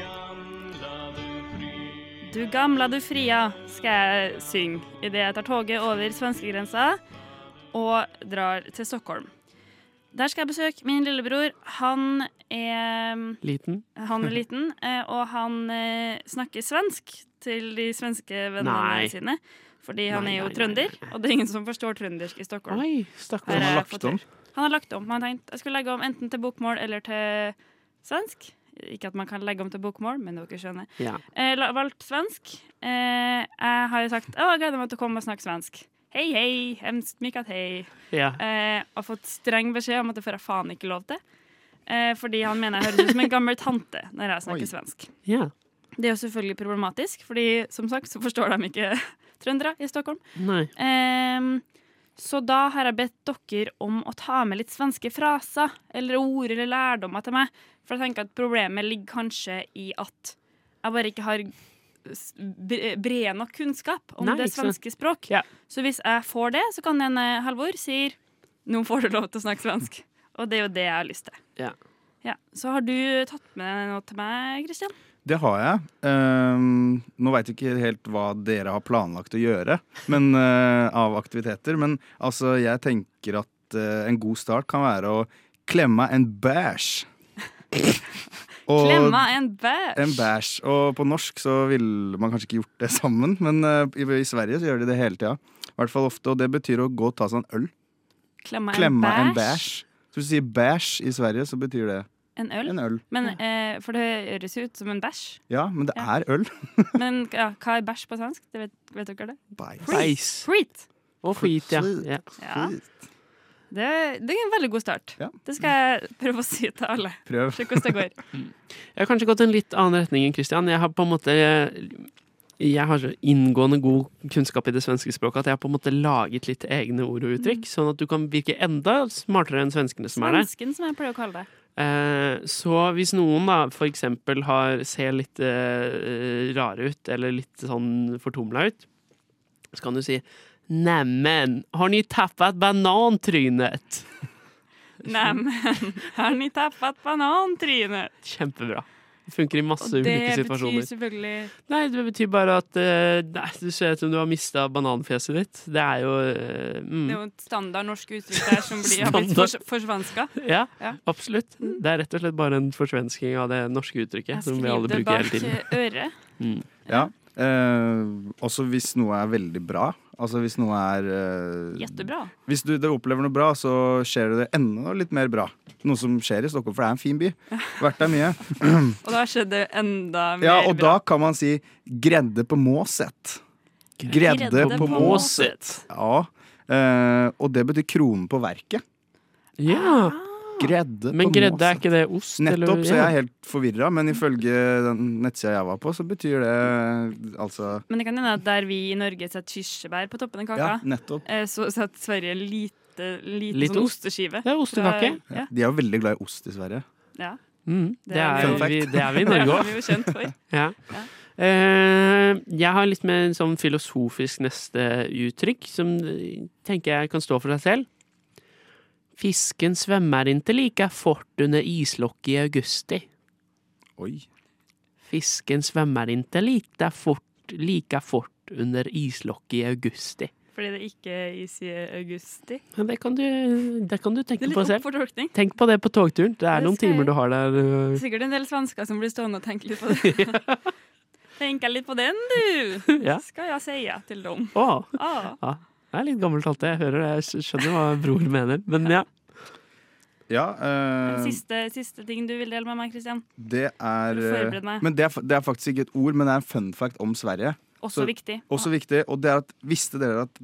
Du gamla du fria, skal jeg synge idet jeg tar toget over svenskegrensa og drar til Stockholm. Der skal jeg besøke min lillebror. Han er Liten. Han er liten, eh, og han eh, snakker svensk til de svenske vennene Nei. sine. Fordi han Nei, er jo nei, nei, trønder, og det er ingen som forstår trøndersk i Stockholm. Oi, stakkars. Han har lagt om. Han har lagt om. Han har tenkt jeg skulle legge om enten til bokmål eller til svensk. Ikke at man kan legge om til bokmål, men dere skjønner. Ja. Eh, valgt svensk. Eh, jeg har jo sagt å, gleder meg til å komme og snakke svensk. Hei, hei, hemskt mikat hei. Ja. Eh, har fått streng beskjed om at det får jeg faen ikke lov til. Eh, fordi han mener jeg høres ut som en gammel tante når jeg snakker Oi. svensk. Ja. Det er jo selvfølgelig problematisk, fordi som sagt så forstår de ikke trøndere i Stockholm. Nei. Ehm, så da har jeg bedt dere om å ta med litt svenske fraser eller ord eller lærdommer til meg. For jeg tenker at problemet ligger kanskje i at jeg bare ikke har bred nok kunnskap om Nei, det svenske språk. Så hvis jeg får det, så kan en eh, Halvor sier nå får du lov til å snakke svensk. Og det er jo det jeg har lyst til. Ja. Ja. Så har du tatt med noe til meg, Kristian? Det har jeg. Ehm, nå veit jeg ikke helt hva dere har planlagt å gjøre men, uh, av aktiviteter. Men altså, jeg tenker at uh, en god start kan være å klemme en bæsj. Og- Klemma en bæsj. En bæsj. Og på norsk så ville man kanskje ikke gjort det sammen, men uh, i, i Sverige så gjør de det hele tida. I hvert fall ofte, og det betyr å gå og ta seg en øl. Klemme, en Klemme en bæsj. Så hvis du sier bæsj i Sverige, så betyr det En øl? En øl. Men, eh, for det høres ut som en bæsj. Ja, men det er øl. Men ja, hva er bæsj på svensk? Det vet, vet dere det? Bæsj. Freet. Og freet, ja. ja. Ja. Det, det er en veldig god start. Det skal jeg prøve å si til alle. Prøv. Se hvordan det går. Jeg har kanskje gått en litt annen retning enn Christian. Jeg har på en måte jeg har så inngående god kunnskap i det svenske språket at jeg har på en måte laget litt egne ord og uttrykk, sånn at du kan virke enda smartere enn svenskene som er der. Svensken, som jeg pleier å kalle det. Eh, så hvis noen da for eksempel har, ser litt eh, rare ut, eller litt sånn fortumla ut, så kan du si Neimen, har ni tappet banantrynet? Neimen, har ni tappet banantrynet? Kjempebra. Det funker i masse Og det ulike betyr situasjoner. selvfølgelig Nei, det betyr bare at uh, nei, du ser ut som du har mista bananfjeset ditt. Det er jo uh, mm. Det er jo et standard norsk uttrykk der som blir, har blitt fors forsvenska. Ja, Ja. absolutt. Det er rett og slett bare en forsvensking av det norske uttrykket. Som vi alle bruker hele tiden. Skriv det bak øret. Mm. Ja. Eh, også hvis noe er veldig bra. Altså hvis noe er eh, Jettebra. Hvis du, du opplever noe bra, så skjer det enda litt mer bra. Noe som skjer i Stockholm, for det er en fin by. Vært der mye. Og da skjedde det enda mer bra. Ja, og bra. da kan man si 'gredde på måset'. Gredde, Gredde på på måset. Ja. eh, og det betyr kronen på verket. Ja. Gredde Men gredde, er ikke det ost? Nettopp, eller? så jeg er helt forvirra, men ifølge den nettsida jeg var på, så betyr det altså Men det kan hende at der vi i Norge setter kirsebær på toppen av kaka, Ja, nettopp. eh, så setter Sverige lite, lite Litt sånn ost. osteskive. Det er ostekake. Ja. Ja. De er jo veldig glad i ost i Sverige. ja. Mm, det, Det er er, vi det er vi i Det er Norge òg. vi jo kjent for. Ja. Uh, jeg har litt mer en sånn filosofisk neste uttrykk, som eh, tenker jeg kan stå for seg selv. Fisken svømmer ikke like fort under islock i augusti. Oi. Fisken svømmer ikke like fort, like fort under islock i augusti. Fordi det ikke er is i augusti. Men det kan du, det kan du Det er tenke litt på selv. Tenk på det på togturen. Det er Det noen timer du har der. øh. Sikkert en del svensker som blir stående og tenke litt på det. Tenk litt på den, du! Ja. Skal jeg si til dem. Oh. Ah. Ja. Det er litt gammelt alt det. Jeg hører det. Jeg skjønner hva bror mener. Men ja. Ja, eh, siste, siste ting du vil dele med meg, Kristian? det er eh, meg. Men det er, det er faktisk ikke et ord, men det er en fun fact om Sverige. Også viktig. Også viktig, og det er at Visste dere at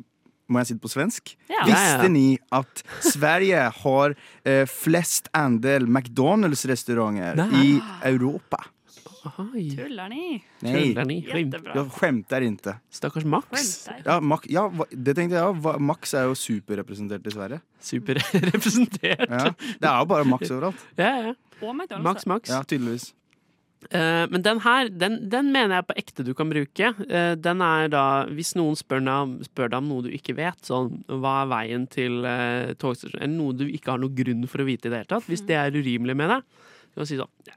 Må jeg si det på svensk? Ja. Visste ni at Sverige har eh, flest andel McDonald's-restauranter i Europa? Tuller ni? Nej, Jättebra. jag skämtar inte. Stackars Max. Skämtar. Ja, Max, ja, va- det tenkte jeg òg. Va- Max er jo superrepresentert i Sverige. Superrepresentert. Ja, det er jo bare Max overalt. Ja, ja. Og McDonald's. Max, Max. Ja, tydeligvis. Eh, men den her, den, den mener jeg på ekte du kan bruke. Eh, den er da, hvis noen spør deg, om- spør deg om noe du ikke vet, sånn hva er veien til uh, togstasjonen, eller noe du ikke har noen grunn for å vite i det hele tatt, hvis det er urimelig med deg, så kan du si sånn «Ja,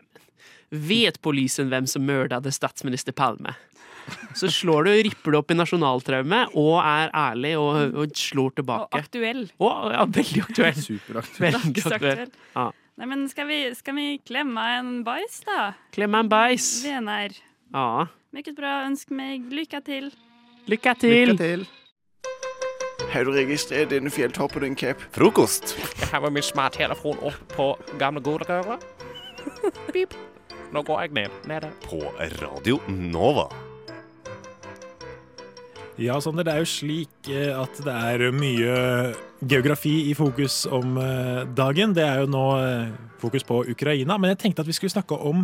Vet polisen hvem som mørdet statsminister Palme? Så slår du, ripper du opp i nasjonaltraume og er ærlig og, og slår tilbake. Og aktuell. Og, ja, veldig aktuell. Superaktuell. Veldig aktuell. Ja. Nei, men skal vi, skal vi klemme en bajs, da? Klemme en bajs. Venner. Ja. Mycket bra. Ønsk meg lykke til. Lykke til. Lykke til. Har du registrert denne fjelltoppen din, Cap? Frokost. Jeg har min smarttelefon opp på gamle godrøret. Pip. Nå går jeg ned. Nede. På Radio Nova. Ja, Sander, det er jo slik eh, at det er mye geografi i fokus om eh, dagen. Det er jo nå eh, fokus på Ukraina, men jeg tenkte at vi skulle snakke om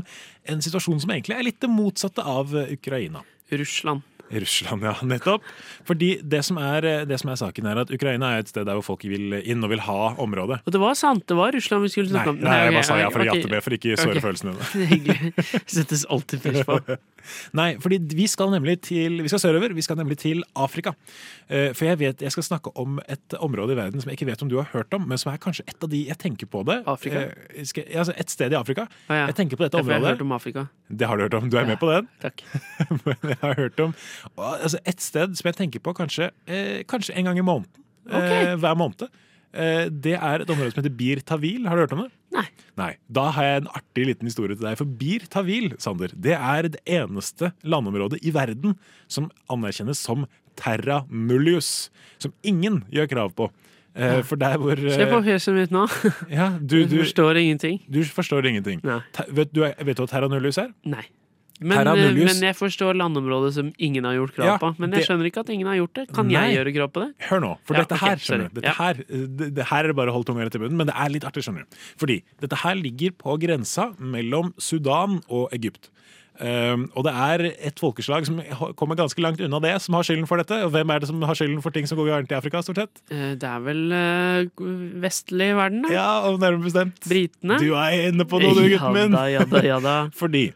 en situasjon som egentlig er litt det motsatte av Ukraina. Russland. Russland, ja, nettopp. Fordi det som, er, eh, det som er saken, er at Ukraina er et sted der hvor folk vil inn og vil ha området. Og det var sant, det var Russland vi skulle snakke om. nei, jeg bare sa ja for å jatte med, for ikke såre okay. følelsene dine. Er. Settes alltid pris på. Nei, fordi vi skal nemlig til Vi skal sørover. Vi skal nemlig til Afrika. Eh, For jeg vet, jeg skal snakke om et område i verden som jeg ikke vet om du har hørt om, men som er kanskje et av de jeg tenker på det. Afrika? Eh, skal- altså et sted i Afrika. Ah, ja. Jeg tenker på dette området. jeg har hørt om Afrika. Det har du hørt om. Du er med på den? Takk. Men jeg har hørt om altså Et sted som jeg tenker på kanskje, eh, kanskje en gang i måneden. Okay. hver måned. Eh, det er et område som heter Bir Tawil. Har du hørt om det? Nei. Nei. Da har jeg en artig liten historie til deg. For Bir Tawil, Sander, det er det eneste landområdet i verden som anerkjennes som terra nullius. Som ingen gjør krav på. Ja. for der hvor eh, Se på fjeset mitt nå. ja, du, Du du, forstår ingenting. du forstår ingenting. Te- Vet, du, vet du hva terra nullius er? Nei. Men, eh, men jeg forstår landområdet som ingen har gjort krav Ja, på. Men jeg skjønner ikke at ingen har gjort det. Kan Nei. jeg gjøre krav på det? Hør nå, for Ja, dette ok, her, skjønner du. Dette Ja. her, det, det her er det bare å holde tunga rett i munnen, men det er litt artig, skjønner du. Fordi dette her ligger på grensa mellom Sudan og Egypt. Um, og det er et folkeslag som kommer ganske langt unna det, som har skylden for dette. Og hvem er det som har skylden for ting som går gærent i Afrika, stort sett? Eh, Det er vel uh, vestlig verden, da? Ja, og nærmere bestemt. Britene? Du er inne på noe, du, gutten min. Ja da, ja da, ja da. Fordi eh,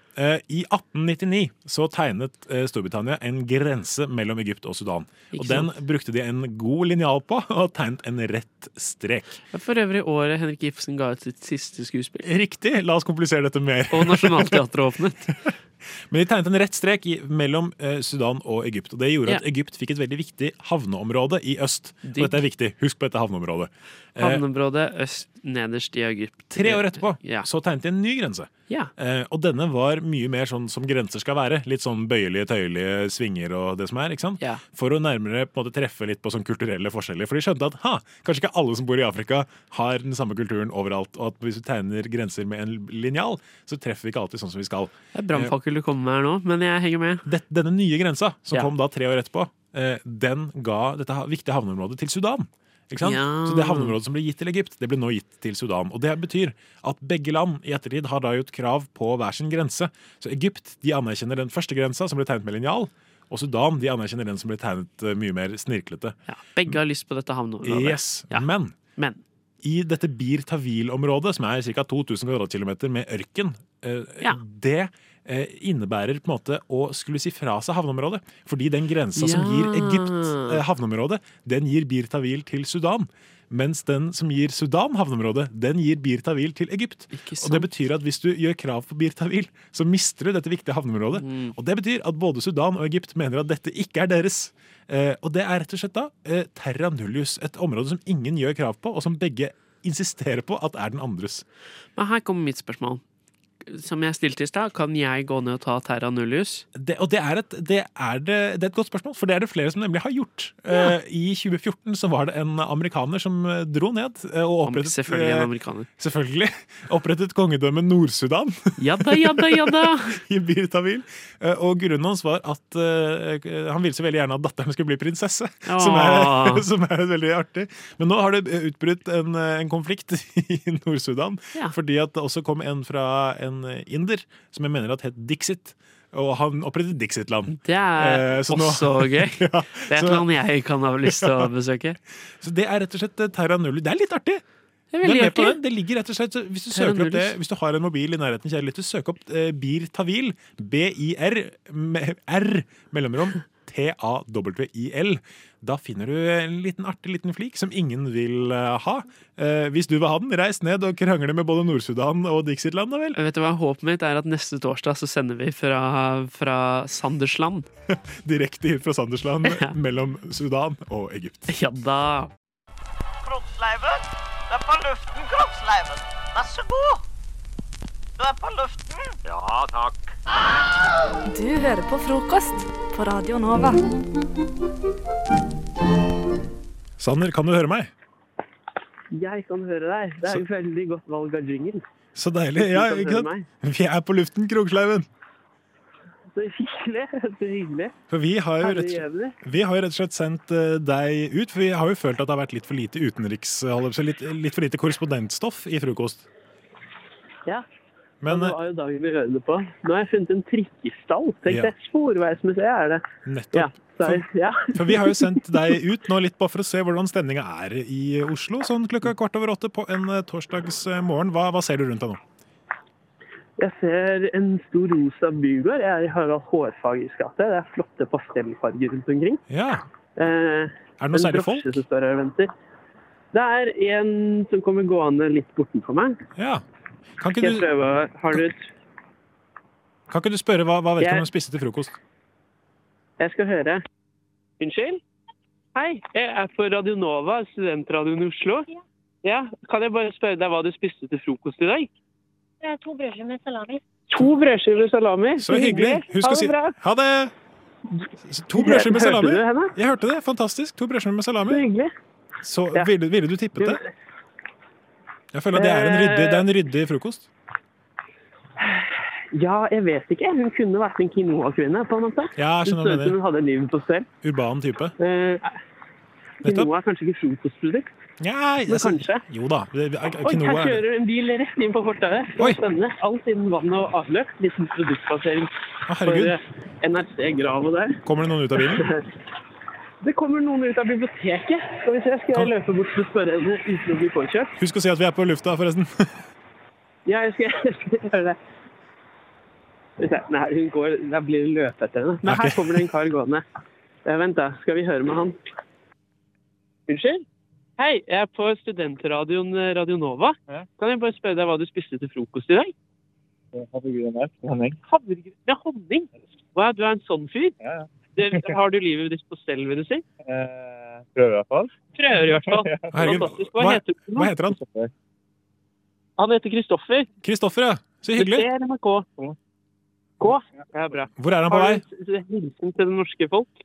i 1899 så tegnet eh, Storbritannia en grense mellom Egypt og Sudan. Ikke og den sant? brukte de en god linjal på, og tegnet en rett strek. For øvrig året Henrik Ibsen ga ut sitt siste skuespill. Riktig! La oss komplisere dette mer. Og Nationaltheatret åpnet. Men de tegnet en rett strek i, mellom eh, Sudan og Egypt. Og det gjorde at Egypt fikk et veldig viktig havneområde i øst. Og dette er viktig. Husk på dette havneområdet. Eh, Havneområdet øst nederst i Egypt. Tre år etterpå Ja. så tegnet de en ny grense. Ja. Eh, og denne var mye mer sånn som grenser skal være. Litt sånn bøyelige, tøyelige svinger og det som er. ikke sant? Ja. For å nærmere på en måte treffe litt på sånn kulturelle forskjeller. For de skjønte at ha, kanskje ikke alle som bor i Afrika har den samme kulturen overalt. Og at hvis vi tegner grenser med en linjal, så treffer vi ikke alltid sånn som vi skal. Det er du kommer med her nå, men jeg henger med. Dette, denne nye grensa, som Ja. kom da tre år etterpå, eh, den ga dette viktige havneområdet til Sudan. Ja. Så det havneområdet som ble gitt til Egypt, det ble nå gitt til Sudan. Og det betyr at begge land i ettertid har da gjort krav på hver sin grense. Så Egypt de anerkjenner den første grensa, som ble tegnet med linjal. Og Sudan de anerkjenner den som ble tegnet eh, mye mer snirklete. Begge har lyst på dette havneområdet. Yes, Men, i dette Bir Tawil-området, som er ca. 2000 kvadratkilometer med ørken, eh, Ja. det innebærer på en måte å skulle si fra seg havneområdet. Fordi den grensa som gir Egypt eh, havneområdet, den gir Bir Tawil til Sudan. Mens den som gir Sudan havneområdet, den gir Bir Tawil til Egypt. Og det betyr at hvis du gjør krav på Bir Tawil, så mister du dette viktige havneområdet. Mm. Og det betyr at både Sudan og Egypt mener at dette ikke er deres. Eh, og det er rett og slett da eh, terra nullius, et område som ingen gjør krav på, og som begge insisterer på at er den andres. Men her kommer mitt spørsmål. Som jeg stilte i stad, kan jeg gå ned og ta Terra Nullius? Det, og det er, et, det, er det, det er et godt spørsmål, for det er det flere som nemlig har gjort. Eh, I 2014 så var det en amerikaner som eh, dro ned eh, og opprettet Selvfølgelig en amerikaner. Selvfølgelig. Opprettet kongedømmet Nord-Sudan. Ja da, ja da, ja da! I Bir Tawil. Eh, Og grunnen hans var at uh, han ville så veldig gjerne at datteren skulle bli prinsesse. Som er, som er veldig artig. Men nå har det utbrutt en, en konflikt i Nord-Sudan. Ja. Fordi at det også kom en fra en en inder som jeg mener at het Dixit. Og han opprettet Dixitland. Det er Eh, nå- også gøy. Ja, Det er et land jeg kan ha lyst til å besøke. Så det er rett og slett eh, Terra Nulli. Det er litt artig! Det den. Det ligger rett og slett Hvis du søker opp det Hvis du har en mobil i nærheten, kjære lytter, søk opp eh, Bir Tawil. B-i-r R mellomrom T-A-W-I-L. Da finner du en liten artig liten flik som ingen vil eh, ha. Eh, hvis du vil ha den, reis ned og krangle med både Nord-Sudan og Dixitland, da vel. Vet du hva, Håpet mitt er at neste torsdag så sender vi fra, fra Sandersland. Direkte hit fra Sandersland mellom Sudan og Egypt. Ja da. Kroppsleiven. Det er på luften, kroppsleiven. Vær så god. Du er på luften. Ja, takk. Du hører på frokost på Radio Nova. Sander, kan du høre meg? Jeg kan høre deg. Det er et veldig godt valg av jingle. Så deilig. Ja, ikke sant? Vi er på luften, Kroksleiven. Så hyggelig. Så hyggelig. For vi har jo rett, vi har jo rett og slett sendt eh, deg ut, for vi har jo følt at det har vært litt for lite utenriks... Litt, litt for lite korrespondentstoff i frokost. Ja. Men det var jo dagen vi hørte det på. Nå har jeg funnet en trikkestall. Tenk Ja. det. Sporveismuseet er det. Nettopp. Ja, er, ja. For vi har jo sendt deg ut nå litt bare for å se hvordan stemninga er i Oslo, sånn klokka kvart over åtte på en eh, torsdags eh, morgen. Hva, hva ser du rundt deg nå? Jeg ser en stor rosa bygård. Jeg er i Harald Hårfagers gate. Det er flotte pastellfarger rundt omkring. Ja. Eh, Er det noe særlig folk? Det er en som kommer gående litt bortenfor meg. Ja. Kan ikke du, et kan ikke du spørre hva, hva Jeg- vedkommende spiste til frokost? Jeg skal høre. Unnskyld? Hei, jeg er på Radio Nova, studentradioen i Oslo. Ja, Kan jeg bare spørre deg hva du spiste til frokost i dag? To brødskiver med salami. To brødskiver salami. Så hyggelig. Husk å si bra. ha det! To brødskiver med Hørte salami. du henne? Jeg hørte det. Fantastisk. To brødskiver med salami. Så hyggelig. Så ville, ville du tippet det? Jeg føler at det er en ryddig, det er en ryddig frokost. Ja, jeg vet ikke. Hun kunne vært en quinoa-kvinne, på en måte. Ja, jeg skjønner mener. hun hadde livet på stell. Urban type. Eh, quinoa er kanskje ikke frokostprodukt? Men altså, kanskje. Jo da. det- Oi, her er det. kjører en bil rett inn på fortauet. Spennende. Alt innen vann og avløp. Liten produktplassering for herregud. eh, NRC Grav og der. Kommer det noen ut av bilen? Det kommer noen ut av biblioteket. Skal vi se, skal jeg løpe bort å spørre henne uten å bli påkjørt? Husk å si at vi er på lufta, forresten. Ja, jeg skal, jeg skal gjøre det. Nei, hun går, da blir det løpe etter henne. Men her kommer det en kar gående. Vent da, skal vi høre med han? Unnskyld? Hei, jeg er på studentradioen eh, Radio Nova. Kan jeg bare spørre deg hva du spiste til frokost i dag? Havregryn med honning. Havregryn med honning? Hva, du er en sånn fyr? Det, har du livet ditt på stell, vil du si? Eh, prøver i hvert fall. Prøver i hvert fall. Fantastisk. Hva, hva- heter du? Hva heter han? Han heter Kristoffer. Kristoffer, ja. Så hyggelig. Det er NRK. K. K? Ja, bra. Hvor er han på vei? hilsen til det norske folk?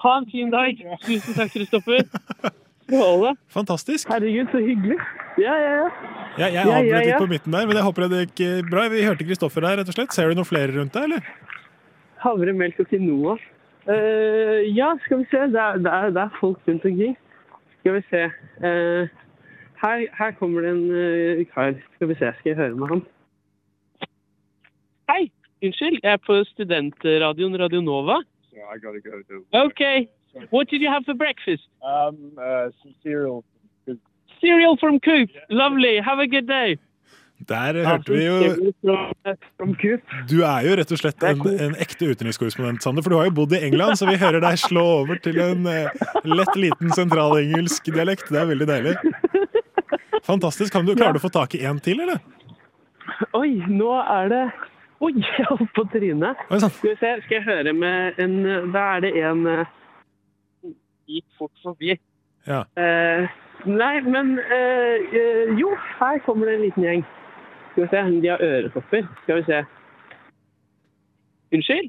Ha en fin dag. Tusen takk, Kristoffer. Fantastisk. Herregud, så hyggelig. Ja, ja, ja. Jeg, jeg Ja, ja, avbrøt litt på midten der, men jeg håper det gikk bra. Vi hørte Kristoffer der, rett og slett. Ser du noen flere rundt deg, eller? Havre, melk og quinoa. Uh, ja, skal vi se. Det er, det, er, det er folk rundt omkring. Skal vi se. Uh, her, her kommer det en uh, kar. Skal vi se, skal jeg høre med han. Hei! Unnskyld, jeg er på studentradioen Radio Nova. So I gotta go to. Okay. What did you have for breakfast? Um, uh, some cereal. Cereal from Coop. Lovely. Have a good day. Der hørte vi jo Du er jo rett og slett en, en ekte utenrikskorrespondent, Sander. For du har jo bodd i England, så vi hører deg slå over til en eh, lett liten sentralengelsk dialekt. Det er veldig deilig. Fantastisk. Kan du, klarer du å få tak i en til, eller? Oi, nå er det Oi, jeg holdt på trynet. Skal vi se, skal jeg høre med en Da er det en eh, gikk fort forbi. Ja. Eh, nei, men eh, eh, Jo, her kommer det en liten gjeng. Skal vi se, de har øretopper. Skal vi se. Unnskyld?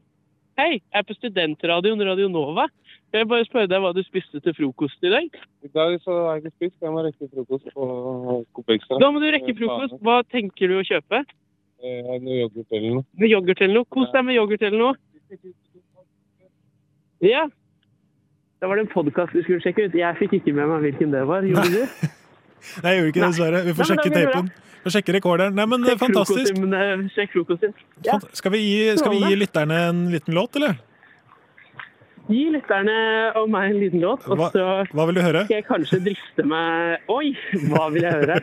Hei, jeg er på studentradioen Radio Nova. Jeg bare spørre deg hva du spiste til frokost i dag? I dag så har jeg ikke spist. Jeg må rekke frokost på Coop Extra. Da må du rekke frokost. Hva tenker du å kjøpe? Eh, Noe yoghurt eller noe. Med yoghurt eller noe? Kos deg med yoghurt eller noe. Ja. Da var det en podkast vi skulle sjekke ut. Jeg fikk ikke med meg hvilken det var. Gjorde du? Nei, jeg gjorde ikke det, dessverre. Vi får Nei, sjekke tapen. Vi får sjekke rekorderen. Nei, men Sjekk fantastisk. frokosten, eh, Sjekk frokosten. Ja. Skal vi, gi, skal vi gi lytterne en liten låt, eller? Gi lytterne og meg en liten låt, og så hva vil du høre? skal jeg kanskje driste meg Oi, hva vil jeg høre?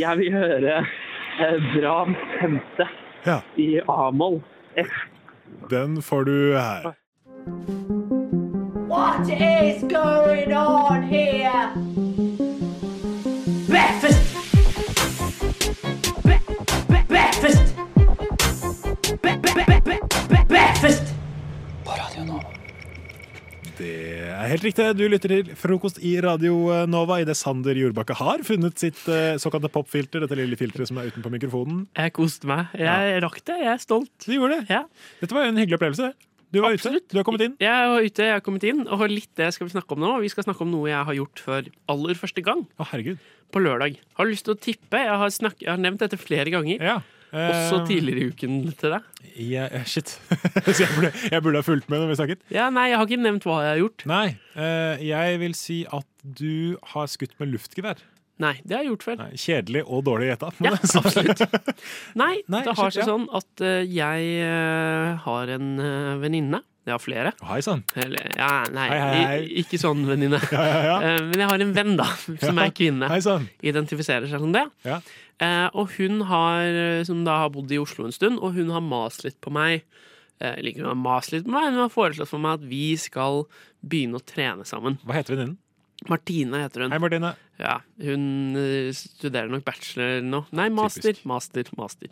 Jeg vil høre eh, Brahms femte Ja. i A-moll. Den får du her. What is going on here? Breakfast. Bre- bre- Breakfast. Bre- bre- bre- bre- Breakfast. Det er helt riktig. Du lytter til frokost i Radio Nova idet Sander Jordbakke har funnet sitt eh, såkalte popfilter, dette lille filteret som er utenpå mikrofonen. Jeg koste meg. Jeg rakk det. Jeg er stolt. Du gjorde det. Ja. Dette var jo en hyggelig opplevelse. Du var ute. Du har kommet inn. Jeg var ute, jeg har kommet inn, og litt det skal vi snakke om nå. Vi skal snakke om noe jeg har gjort for aller første gang. Å, herregud. På lørdag. Har du lyst til å tippe? Jeg har, snak jeg har nevnt dette flere ganger. Ja. Også Eh, tidligere i uken til deg. Ja, eh, shit. Så jeg burde, jeg burde ha fulgt med når vi snakket. Ja, nei, jeg har ikke nevnt hva jeg har gjort. Nei. eh, jeg vil si at du har skutt med luftgevær. Nei, det har jeg gjort før. Nei, kjedelig og dårlig gjetta. Ja, absolutt. Nei, Nei, det har seg ja. sånn at uh, jeg eh, har en uh, venninne. Jeg har flere. Hei sann. Ja, nei, Hei, hei, hei. ikke sånn venninne. Ja, ja, men jeg har en venn, da, som er kvinne. Identifiserer seg som det. Ja. Eh, og hun har, som da har bodd i Oslo en stund, og hun har mast litt på meg. Eller ikke hun har mast litt på meg, hun har foreslått for meg at vi skal begynne å trene sammen. Hva heter venninnen? Martine heter hun. Hei, Martine. Ja, hun eh, studerer nok bachelor nå. Nei, master, master, master.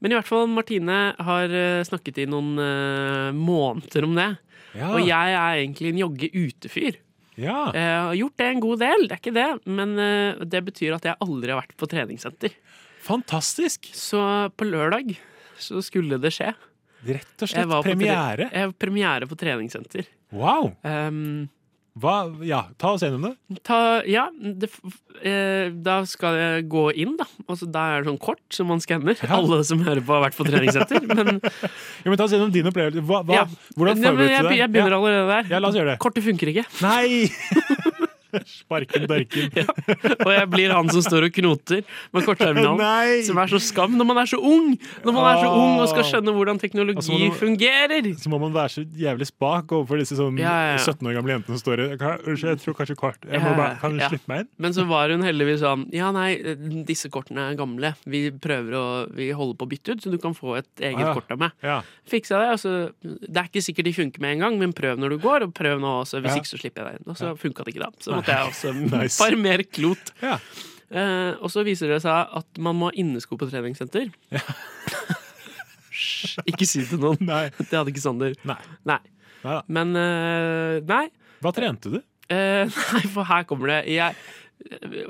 Men i hvert fall, Martine har eh, snakket i noen uh, måneder om det. Ja. Og jeg er egentlig en jogge ute-fyr. Ja. Jeg har gjort det en god del, det er ikke det. Men uh, det betyr at jeg aldri har vært på treningssenter. Fantastisk! Så på lørdag så skulle det skje. Rett og Jeg slett premiere? på. Jeg var premiere på treningssenter. Wow! Um, Hva, ja, ta oss gjennom det. Ta, ja, det, eh, da skal jeg gå inn, da. Altså, da er det sånn kort som man skanner. Alle som hører på, har vært på treningssenter. Men, Ja, men ta oss gjennom din opplevelse. Hva, hva, Ja. Hvordan Ja, forberedte du deg? jeg begynner Ja. allerede der. Ja, la oss gjøre det. Kortet funker ikke. Nei! Sparken dørken. Og jeg blir han som står og knoter med kortterminalen. Som er så skam når man er så ung! Når man er så ung og skal skjønne hvordan Og så teknologi må du- fungerer. Så må man være så jævlig spak overfor disse sånn Ja, ja, ja. 17 år gamle jentene som står Unnskyld, jeg tror kanskje kort. Jeg må bare, kan du ja. slippe meg inn? Men så var hun heldigvis sånn Ja, nei, disse kortene er gamle. Vi prøver å Vi holder på å bytte ut, så du kan få et eget Ah, ja. kort av meg. Ja. Fiksa det. Altså, det er ikke sikkert de funker med en gang, men prøv når du går, og prøv nå også. Hvis Ja. ikke så slipper jeg deg inn. Og så funka det ikke da. Så. Måtte jeg også Nice. farmere klot. Ja. Eh, og så viser det seg at man må ha innesko på treningssenter. Ja. ikke si det til noen. Det hadde ikke Sander. Nei. Men eh, nei. Hva trente du? Eh, nei, for her kommer det. Jeg,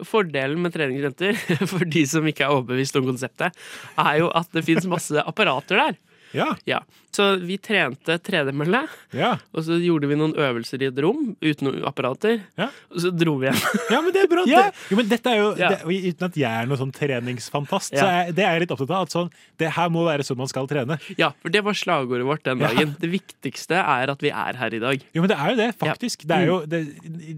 fordelen med treningssenter, for de som ikke er overbevist om konseptet, er jo at det fins masse apparater der. Ja. Så vi trente tredemølle, Ja. og så gjorde vi noen øvelser i et rom uten noen apparater, og så dro vi hjem. Ja, men det er bra. Ja. Det, jo, men dette er jo, Ja. det, Uten at jeg er noen sånn treningsfantast, så er, det er jeg litt opptatt av. At sånn, det her må være sånn man skal trene. Ja, for det var slagordet vårt den Ja. dagen. Det viktigste er at vi er her i dag. Jo, men det er jo det, faktisk. Det er Mm. jo, det,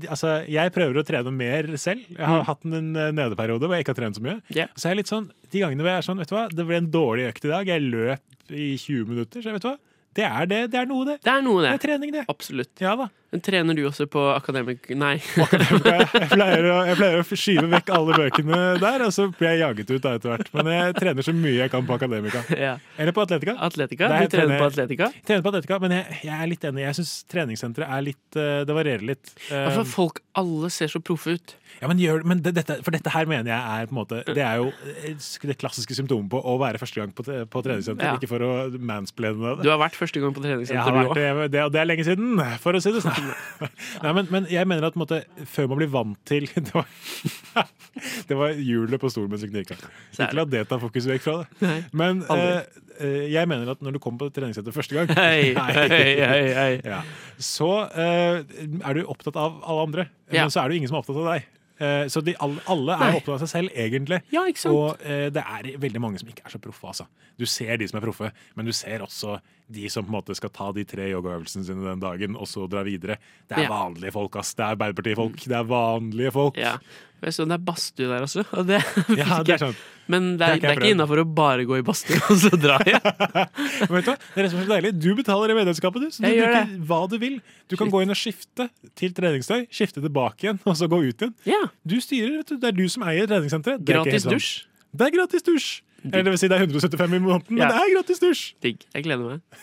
altså, jeg prøver å trene mer selv. Jeg har Mm. hatt en nedeperiode hvor jeg ikke har trent så mye. Ja. Så er jeg litt sånn, de gangene hvor jeg er sånn, vet du hva, det ble en dårlig økt i dag. Jeg løp i 20 minutter, så vet du hva. Det er det. Det er noe, det. Det er noe, det. Det er trening, det. Absolutt. Ja da. Men trener du også på akademik... Nei. Jeg pleier, å, jeg pleier å skyve vekk alle bøkene der, og så blir jeg jaget ut etter hvert. Men jeg trener så mye jeg kan på Akademika. Ja. Eller på Atletica. Atletica? Der Du trener på Atletica? Trener på Atletica, men jeg, jeg er litt enig. Jeg syns treningssenteret er litt eh, Det varierer litt. For folk alle ser så proffe ut. Ja, men gjør, men det, dette, For dette her mener jeg er på en måte Det er jo eh, det klassiske symptomet på å være første gang på, på treningssenter. Ja. Ikke for å mansplaine det. Du har vært første gang på treningssenter, du òg. det, det, det er lenge siden, for å si det sånn. Nei, men, men jeg mener at måte, før man blir vant til Det var, det var hjulet på stolen knikka. Er Ikke la det ta fokus vekk fra det. Nei, Men eh, eh, jeg mener at når du kommer på treningssettet første gang, Hei, hei, hei, hei. Ja. så eh, er du opptatt av alle andre, Ja. men så er det jo ingen som er opptatt av deg. Eh, Så de, alle, er opptatt av seg selv, egentlig. Ja, ikke sant? Og eh, det er veldig mange som ikke er så proffe. Altså. Du ser de som er proffe, men du ser også de som på en måte skal ta de tre yogaøvelsene sine den dagen, og så dra videre. Det er vanlige folk, ass. Det er Arbeiderpartifolk. Det er vanlige folk. Ja. Så det er badstue der også. Og det Ja, det er sant. Men det er, det er ikke innafor å bare gå i badstue og så dra hjem. Vet du, det er så deilig. Du betaler i medlemskapet, du. Så du Jeg bruker hva du vil. Du kan gå inn og skifte til treningstøy, skifte tilbake igjen, og så gå ut igjen. Du styrer, vet du. Det er du som eier treningssenteret. Er Gratis dusj. Det er gratis dusj. Eller det vil si det er 175 i måneden, Ja. men det er gratis dusj. Digg. Jeg gleder meg.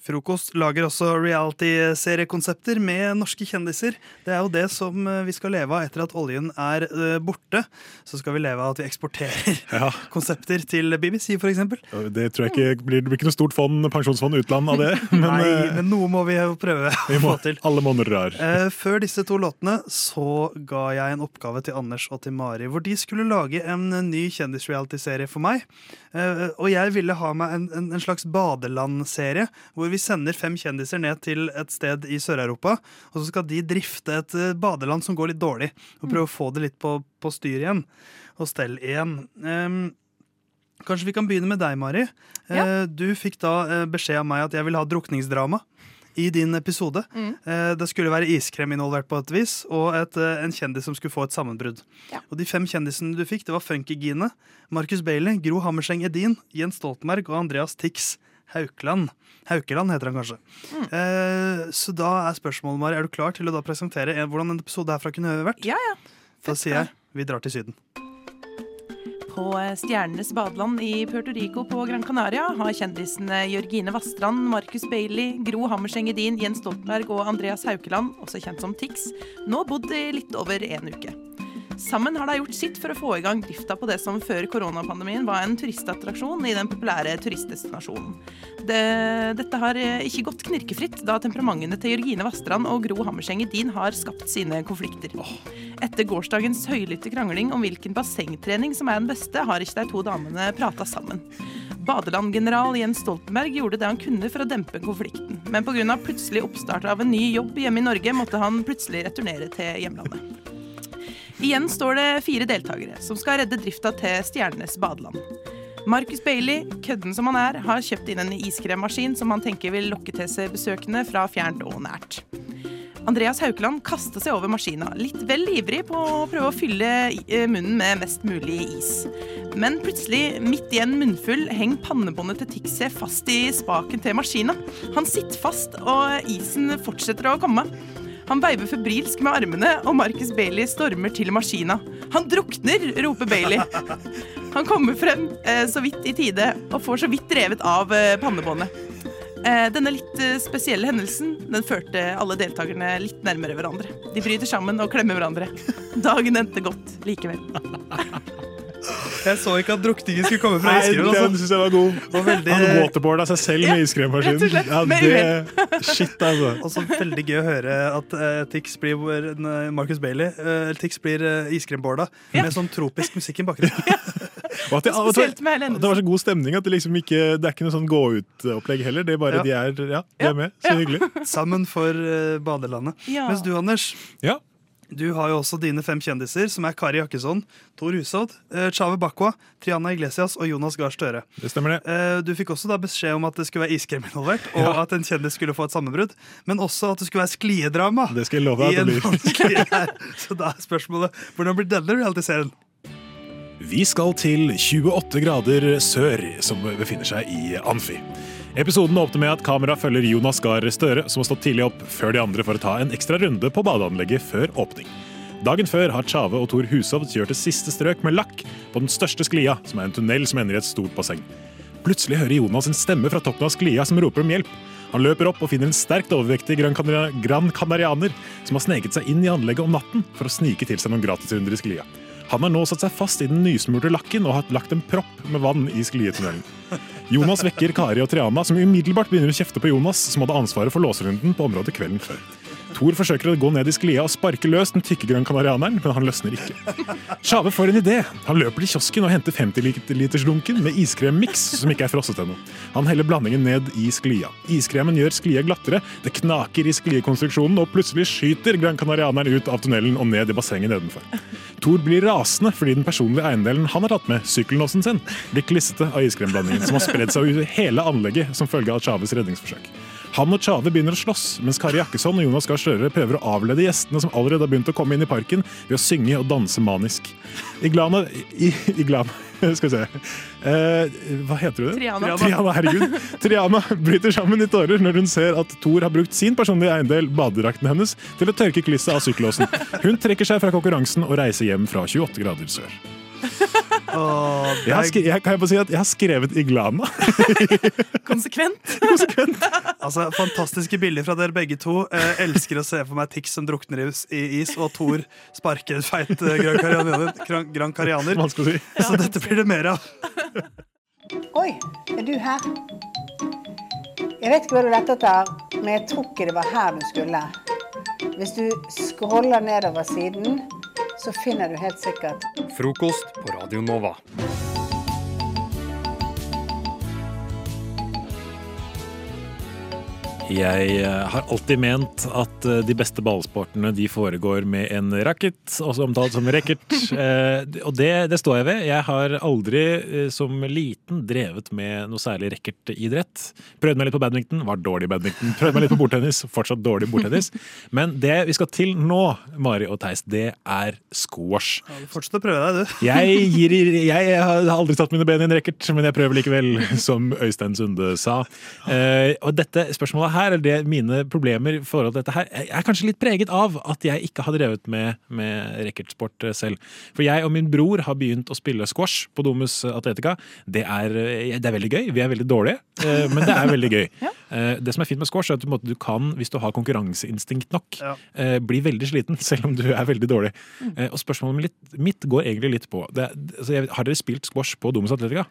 Frokost lager også reality-seriekonsepter med norske kjendiser. Det er jo det som eh, vi skal leve av etter at oljen er eh, borte. Så skal vi leve av at vi eksporterer Ja. konsepter til BBC, f.eks. Det tror jeg ikke blir, det blir ikke noe stort fond, pensjonsfond utland av det. Men, Nei, eh, men noe må vi jo prøve vi å få til. alle måneder før disse to låtene så ga jeg en oppgave til Anders og til Mari, hvor de skulle lage en ny kjendis-reality-serie for meg. Og jeg ville ha meg en, en, en slags badeland-serie, hvor vi sender fem kjendiser ned til et sted i Sør-Europa, og så skal de drifte et eh, badeland som går litt dårlig, og prøve å få det litt på, på styr igjen. Og stell igjen. Um, Kanskje vi kan begynne med deg, Mari. Eh, Du fikk da eh, beskjed av meg at jeg ville ha drukningsdrama i din episode. Mm. Det skulle være iskrem involvert på et vis, og et, en kjendis som skulle få et sammenbrudd. Og De fem kjendisene du fikk, det var Funky-Gine, Marcus Bailey, Gro Hammerseng Edin, Jens Stoltenberg og Andreas Tix Haukeland. Haukeland heter han kanskje. Eh, så da er spørsmålet, Mari, er du klar til å da presentere en, hvordan en episode herfra kunne vært? Ja, ja. Da sier jeg vi drar til Syden. På Stjernenes badeland i Puerto Rico på Gran Canaria har kjendisene Jørgine Vastrand, Marcus Bailey, Gro Hammerseng Edin, Jens Stoltenberg og Andreas Haukeland, også kjent som Tix, nå bodd i litt over en uke. Sammen har de gjort sitt for å få i gang drifta på det som før koronapandemien var en turistattraksjon i den populære turistdestinasjonen. Det, dette har eh, ikke gått knirkefritt, da temperamentene til Jørgine Vastrand og Gro Hammerseng Edin har skapt sine konflikter. Etter gårsdagens høylytte krangling om hvilken bassengtrening som er den beste, har ikke de to damene prata sammen. Badeland-general Jens Stoltenberg gjorde det han kunne for å dempe konflikten, men pga. plutselig oppstart av en ny jobb hjemme i Norge måtte han plutselig returnere til hjemlandet. Igjen står det fire deltakere som skal redde drifta til Stjernenes badeland. Marcus Bailey, kødden som han er, har kjøpt inn en iskremmaskin som han tenker vil lokke til seg besøkende fra fjernt og nært. Andreas Haukeland kasta seg over maskina, litt vel ivrig på å prøve å fylle eh, munnen med mest mulig is. Men plutselig, midt i en munnfull, henger pannebåndet til Tixie fast i spaken til maskina. Han sitter fast, og isen fortsetter å komme. Han veiver febrilsk med armene, og Marcus Bailey stormer til maskina. Han drukner, roper Bailey. Han kommer frem eh, så vidt i tide og får så vidt revet av eh, pannebåndet. Eh, denne litt eh, spesielle hendelsen den førte alle deltakerne litt nærmere hverandre. De bryter sammen og klemmer hverandre. Dagen endte godt likevel. Jeg så ikke at drukningen skulle komme fra Nei, iskremen. den synes jeg var god. Og veldig, Han waterboarda seg selv med iskremmaskinen. Ja, det, shit, altså. Og så veldig gøy å høre at uh, Tix blir uh, Marcus Bailey uh, Tix blir uh, iskremboarda med sånn tropisk musikk i bakgrunnen. Og at det, at det, med det var så god stemning at det liksom ikke Det er ikke noe sånn gå ut-opplegg heller. Det er bare Ja. de er, ja, de er med. Så hyggelig. Sammen for uh, badelandet. Ja. Mens du, Anders, Ja. Du har jo også dine fem kjendiser, som er Kari Jakkesson, Tor Hushovd, uh, Chave Bakwa, Triana Iglesias og Jonas Gahr Støre. Det stemmer det. Eh, Du fikk også da beskjed om at det skulle være iskrem involvert, og at en kjendis skulle få et sammenbrudd, men også at det skulle være skliedrama. Det skal jeg love deg at det blir. her. Så da er spørsmålet hvordan blir denne realityserien? Vi skal til 28 grader sør, som befinner seg i Amfi. Episoden åpner med at kamera følger Jonas Gahr Støre, som har stått tidlig opp før de andre for å ta en ekstra runde på badeanlegget før åpning. Dagen før har Tjave og Tor Hushovd kjørt et siste strøk med lakk på den største sklia, som er en tunnel som ender i et stort basseng. Plutselig hører Jonas en stemme fra toppen av sklia som roper om hjelp. Han løper opp og finner en sterkt overvektig gran canarianer som har sneket seg inn i anlegget om natten for å snike til seg noen gratisrunder i sklia. Han har nå satt seg fast i den nysmurte lakken og har lagt en propp med vann i sklietunnelen. Jonas vekker Kari og Triana, som umiddelbart begynner å kjefte på Jonas, som hadde ansvaret for låserunden på området kvelden før. Thor forsøker å gå ned i sklia og sparke løs den tykke grønne kanarianeren, men han løsner ikke. Tjave får en idé. Han løper til kiosken og henter 50-litersdunken med iskremmix som ikke er frosset ennå. Han heller blandingen ned i sklia. Iskremen gjør sklia glattere, det knaker i skliekonstruksjonen, og plutselig skyter grønn kanarianeren ut av tunnelen og ned i bassenget nedenfor. Thor blir rasende fordi den personlige eiendelen han har tatt med, sykkellåsen sin, blir klissete av iskremblandingen, som har spredd seg ut i hele anlegget som følge av Chaves redningsforsøk. Han og Tjave begynner å slåss, mens Kari Jakkesson og Jonas Gahr Støre prøver å avlede gjestene som allerede har begynt å komme inn i parken, ved å synge og danse manisk. Iglana, i, Iglana Skal vi se eh, Hva heter hun? Triana. Triana, herregud. Triana bryter sammen i tårer når hun ser at Thor har brukt sin personlige eiendel, badedrakten hennes, til å tørke klisset av sykkellåsen. Hun trekker seg fra konkurransen og reiser hjem fra 28 grader sør. Jeg har, jeg, kan jeg bare si at jeg har skrevet Iglana. Konsekvent. Konsekvent. Altså, Fantastiske bilder fra dere begge to. Eh, elsker å se for meg Tix som drukner i is- og Thor sparker en feit eh, Gran Carianer. Gran- Carianer. Vanskelig å. Så dette blir det mer av. Oi, er du her? Jeg vet ikke hva du lette etter, men jeg tror ikke det var her du skulle. Hvis du scroller nedover siden, så finner du helt sikkert Frokost på Radio Nova. Jeg eh, har alltid ment at eh, de beste ballsportene de foregår med en racket, også omtalt som racket. Eh, Og det, det står jeg ved. Jeg har aldri som liten drevet med noe særlig racketidrett. Prøvde meg litt på badminton, var dårlig i badminton. Prøvde meg litt på bordtennis, fortsatt dårlig i bordtennis. Men det vi skal til nå, Mari og Theis, det er squash. Fortsett å prøve deg, du. Jeg, gir, jeg har aldri tatt mine ben i en racket, men jeg prøver likevel, som Øystein Sunde sa. Eh, og dette spørsmålet her, eller det mine problemer i forhold til dette her, er kanskje litt preget av at jeg ikke har drevet med, med racketsport eh, selv. For jeg og min bror har begynt å spille squash på Domus Atletica. Det er, eh, det er veldig gøy. Vi er veldig dårlige, eh, men det er veldig gøy. ja. Det som er fint med squash, er at du, kan, hvis du har konkurranseinstinkt nok, ja. bli veldig sliten, selv om du er veldig dårlig. Mm. Og spørsmålet mitt går egentlig litt på det, altså, Har dere spilt squash på Domus Atletica?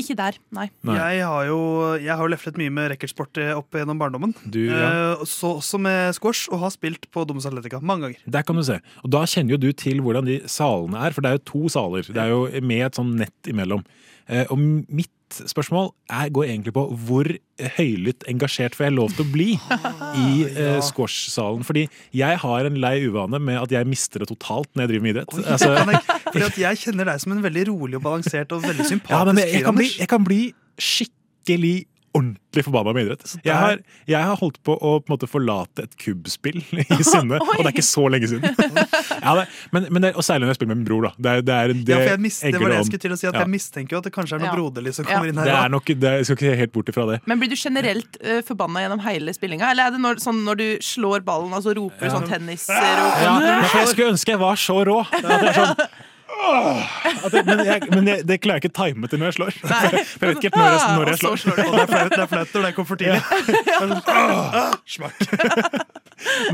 Ikke der, nei. Nei. Jeg har jo jeg har leflet mye med racketsport eh, opp gjennom barndommen. Du, ja. Eh, så, også med squash, og har spilt på Domus Atletica mange ganger. Der kan du se. Og da kjenner jo du til hvordan de salene er, for det er jo to saler. Det er jo med et sånn nett imellom. Eh, Og mitt spørsmål er, går egentlig på hvor høylytt engasjert får jeg lov til å bli i eh, squash-salen. Fordi jeg har en lei uvane med at jeg mister det totalt når jeg driver med idrett. Altså, fordi at jeg kjenner deg som en veldig rolig og balansert og veldig sympatisk ja, men jeg, jeg, kan bli, jeg kan bli skikkelig ordentlig forbanna med idrett. Jeg har, jeg har holdt på å på en måte forlate et kubbspill i sinne, og det er ikke så lenge siden. Ja, det, men, men det, og særlig når jeg spiller med min bror. da. Det er, det er, det Ja, for jeg mist, det var det jeg skulle til å si, at Ja. jeg mistenker jo at det kanskje er noe Ja. broderlig som Ja. kommer inn her. Det er nok, det, jeg skal ikke helt bort ifra det. Men blir du generelt uh, forbanna gjennom hele spillinga? Eller er det når, sånn når du slår ballen og så roper Ja. sånn tennisrop? Ja, jeg skulle ønske jeg var så rå. Det er sånn, det, men jeg, men jeg, det klarer jeg ikke time til når jeg slår. Jeg, for jeg vet ikke når jeg, når jeg slår. slår. Og det er flaut- når det kommer for tidlig.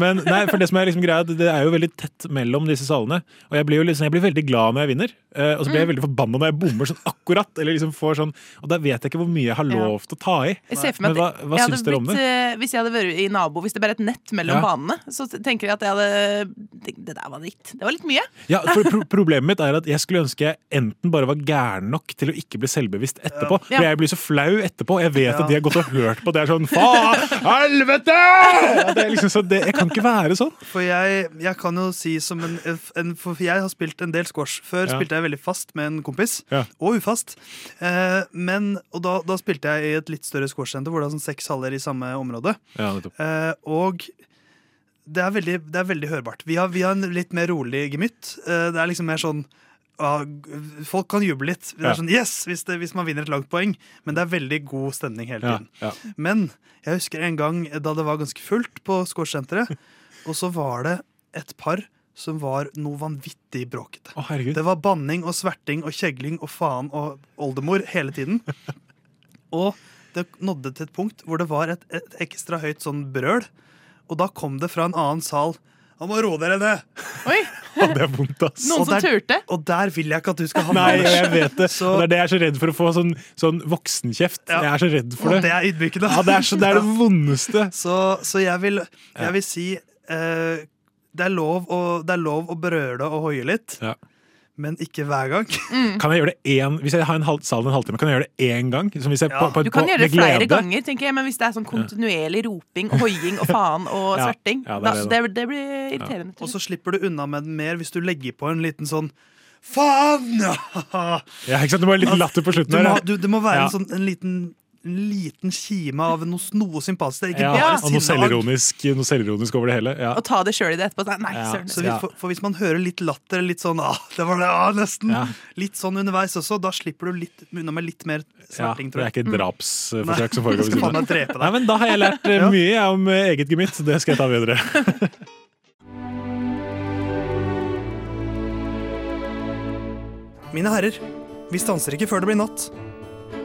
Men nei, for det som er liksom greia, det er jo veldig tett mellom disse salene. Og jeg blir jo liksom, jeg blir veldig glad når jeg vinner, eh, og så blir jeg veldig forbanna når jeg bommer sånn akkurat. Eller liksom får sånn, og da vet jeg ikke hvor mye jeg har lov til å ta i. Jeg ser for meg Men hva, hva syns dere om det? eh, Hvis jeg hadde vært i nabo, hvis det bare er et nett mellom Ja. banene, så tenker jeg at jeg hadde Det, det der var litt Det var litt mye. Ja, for pro Problemet mitt er at jeg skulle ønske jeg enten bare var gæren nok til å ikke bli selvbevisst etterpå. Ja. For jeg blir så flau etterpå. Jeg vet Ja. at de har gått og hørt på. Det er sånn faen! Helvete! Det er liksom så det, jeg kan ikke være sånn. For jeg, jeg kan jo si som en, en For jeg har spilt en del squash. Før Ja. spilte jeg veldig fast med en kompis, Ja. og ufast. Eh, men, og da, da spilte jeg i et litt større squashsenter hvor det er sånn seks haller i samme område. Ja. Eh, og det er, veldig, det er veldig hørbart. Vi har, vi har en litt mer rolig gemytt. Eh, det er liksom mer sånn Folk kan juble litt. Det Ja. er sånn, yes, hvis, det, hvis man vinner et langt poeng, men det er veldig god stemning hele tiden. ja. Men jeg husker en gang da det var ganske fullt på scoresenteret, og så var det et par som var noe vanvittig bråkete. Å, det var banning og sverting og kjegling og faen og oldemor hele tiden. Og det nådde til et punkt hvor det var et, et ekstra høyt sånn brøl, og da kom det fra en annen sal Han må roe dere ned! Oi! Og det er vondt, ass. Noen og der, Og der vil jeg ikke at du skal havne. Nei, jeg vet det. Så- Og det er det jeg er så redd for å få sånn, sånn voksenkjeft. Ja. Jeg er så redd for det. Og det. det er ydmykende. Ja, det er, så, det er det vondeste. Så, så jeg, vil, jeg vil si eh, det, er lov å, det er lov å brøle og hoie litt, Ja. Men ikke hver gang. Kan jeg gjøre det én Hvis jeg har en halv, salen en halvtime, kan jeg gjøre det én gang? Som hvis jeg, på, på, Du kan på, gjøre det flere glede? ganger, tenker jeg, men hvis det er sånn kontinuerlig roping hoiing og faen og Ja, sverting, ja, det da, det, det, det blir irriterende. Og så slipper du unna med den mer hvis du legger på en liten sånn Faen! Ja, ikke sant? Det må være litt latter på slutten Du må, du, det må være Ja. en, sånn, en liten en liten kime av noe, noe sympatisk. Det er ikke Ja, bare og noe selvironisk, over det hele. Ja. Og ta det sjøl i det etterpå. Nei, Ja. Så vi, for, for hvis man hører litt latter, litt sånn ah, det var det, ah, nesten. Ja. Litt sånn underveis også, da slipper du litt, unna med litt mer Ja, sverting, det tror er jeg. ikke et Mm. drapsforsøk mm. som foregår. skal man faen meg drepe deg. Nei, men Da har jeg lært eh, Ja. mye jeg, om eh, eget gemytt. Det skal jeg ta videre. Mine herrer, vi stanser ikke før det blir natt.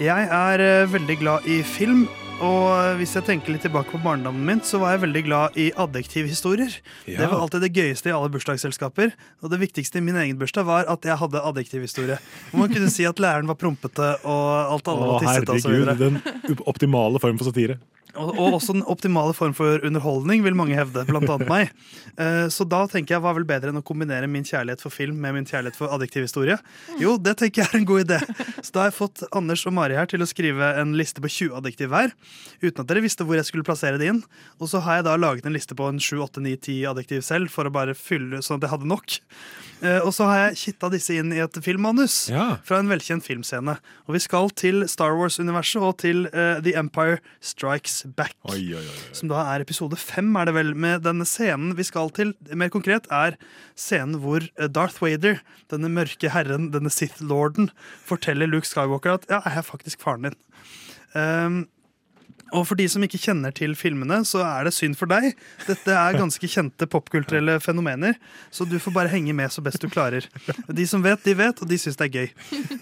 Jeg er eh, veldig glad i film, og hvis jeg tenker litt tilbake på barndommen min, så var jeg veldig glad i adjektivhistorier. Ja. Det var alltid det gøyeste i alle bursdagsselskaper. Og det viktigste i min egen bursdag var at jeg hadde adjektivhistorie. Man kunne si at læreren var prompete, og alt alle Å, var tissete videre. den optimale form for satire. Og, og også den optimale form for underholdning, vil mange hevde, blant annet meg. Eh, Så da tenker jeg hva er vel bedre enn å kombinere min kjærlighet for film med min kjærlighet for adjektiv historie? Jo, det tenker jeg er en god idé. Så da har jeg fått Anders og Mari her til å skrive en liste på 20 adjektiv hver, uten at dere visste hvor jeg skulle plassere det inn. Og så har jeg da laget en liste på en 7, 8, 9, 10 adjektiv selv, for å bare fylle sånn at jeg hadde nok. Eh, Og så har jeg kitta disse inn i et filmmanus Ja. fra en velkjent filmscene. Og vi skal til Star Wars-universet og til uh, The Empire Strikes Back. Oi, oi, oi. Som da er episode fem, er det vel. Med denne scenen vi skal til, mer konkret, er scenen hvor eh, Darth Vader, denne mørke herren, denne Sith-lorden, forteller Luke Skywalker at ja, jeg er faktisk faren din. Um, og for de som ikke kjenner til filmene, så er det synd for deg. Dette er ganske kjente popkulturelle fenomener, så du får bare henge med så best du klarer. De som vet, de vet, og de syns det er gøy.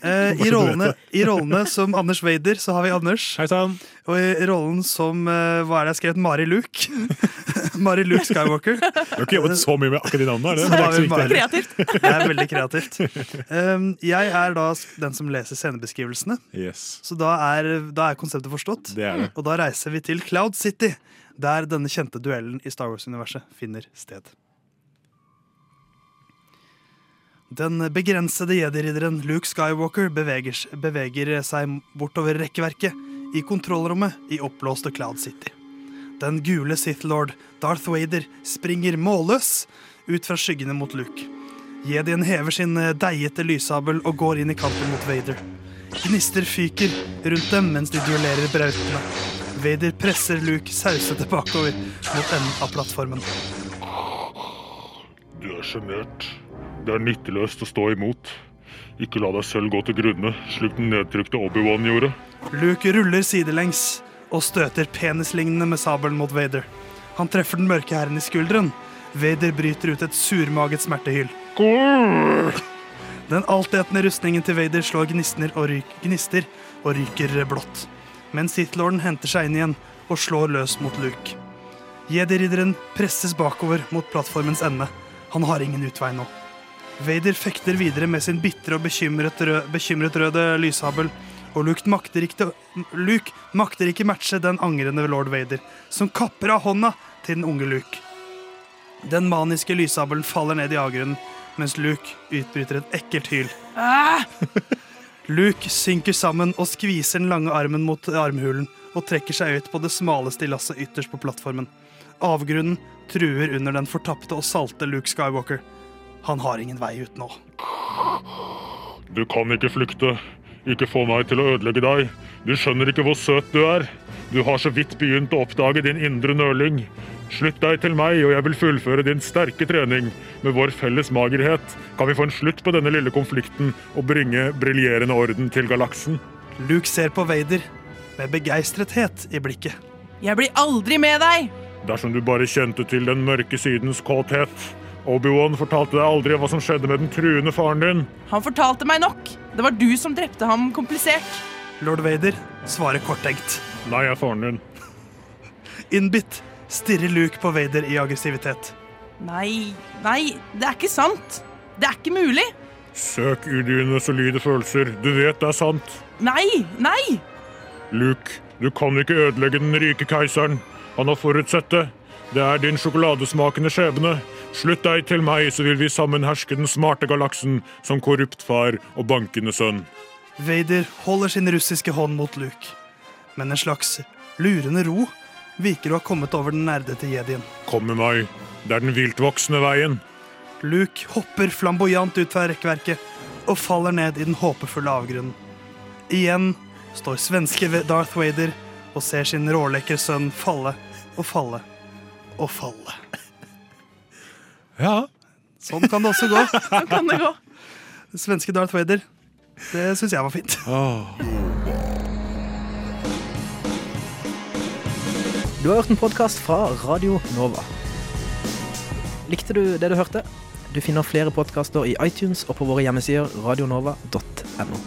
Eh, i, rollene, I rollene som Anders Vader, så har vi Anders. Og i rollen som eh, Hva er det jeg har skrevet? Mari Luke. Mari Luke Skywalker. Du har ikke jobbet så mye med akkurat de navnene. er det? Det er viktig. Det er veldig kreativt. Um, jeg er da den som leser scenebeskrivelsene. Yes. Så da er, da er konseptet forstått. Det er det. Og da reiser vi til Cloud City, der denne kjente duellen i Star Wars-universet finner sted. Den begrensede jedi-ridderen Luke Skywalker beveger, beveger seg bortover rekkverket i kontrollrommet i oppblåste Cloud City. Den gule Sith Lord Darth Vader springer målløs ut fra skyggene mot Luke. Jedien hever sin eh, deigete lyssabel og går inn i kampen mot Vader. Gnister fyker rundt dem mens de duellerer brautende. Vader presser Luke sausete bakover mot enden av plattformen. Du er sjenert. Det er nytteløst å stå imot. Ikke la deg selv gå til grunne, slik den nedtrykte Obi-Wan gjorde. Luke ruller sidelengs og støter penislignende med sabelen mot Vader. Han treffer den mørke herren i skulderen. Vader bryter ut et surmaget smertehyl. Den altetende rustningen til Vader slår gnistner og ryk, gnister og ryker blått. Men Sith-lorden henter seg inn igjen og slår løs mot Luke. Jedi-ridderen presses bakover mot plattformens ende. Han har ingen utvei nå. Vader fekter videre med sin bitre og bekymret, rød, bekymret røde lyshabel, og Luke makter, ikke, Luke makter ikke matche den angrende lord Vader, som kapper av hånda til den unge Luke. Den maniske lyshabelen faller ned i avgrunnen, mens Luke utbryter et ekkelt hyl. Luke synker sammen og skviser den lange armen mot armhulen og trekker seg ut på det smaleste i lasset ytterst på plattformen. Avgrunnen truer under den fortapte og salte Luke Skywalker. Han har ingen vei ut nå. Du kan ikke flykte. Ikke få meg til å ødelegge deg. Du skjønner ikke hvor søt du er. Du har så vidt begynt å oppdage din indre nøling. Slutt deg til meg, og jeg vil fullføre din sterke trening. Med vår felles magerhet kan vi få en slutt på denne lille konflikten og bringe briljerende orden til galaksen. Luke ser på Vader med begeistrethet i blikket. Jeg blir aldri med deg! Dersom du bare kjente til den mørke sidens kåthet, Obi-Wan fortalte deg aldri hva som skjedde med den truende faren din. Han fortalte meg nok. Det var du som drepte ham komplisert. Lord Vader svarer korttenkt. Nei, jeg er faren din. Innbitt stirrer Luke på Vader i aggressivitet. Nei, nei, det er ikke sant. Det er ikke mulig. Søk i solide følelser. Du vet det er sant. Nei, nei! Luke, du kan ikke ødelegge den rike keiseren. Han har forutsett det. Det er din sjokoladesmakende skjebne. Slutt deg til meg, så vil vi sammen herske den smarte galaksen som korrupt far og bankende sønn. Vader holder sin russiske hånd mot Luke. Men en slags lurende ro virker å ha kommet over den nerdete jedien. Kom med meg. Det er den viltvoksende veien. Luke hopper flamboyant ut fra rekkverket og faller ned i den håpefulle avgrunnen. Igjen står svenske Darth Vader og ser sin rålekre sønn falle og falle og falle. Ja. Sånn kan det også gå. Sånn kan det gå. Svenske Darth Vader. Det syns jeg var fint. Du har hørt en podkast fra Radio Nova. Likte du det du hørte? Du finner flere podkaster i iTunes og på våre hjemmesider radionova.no.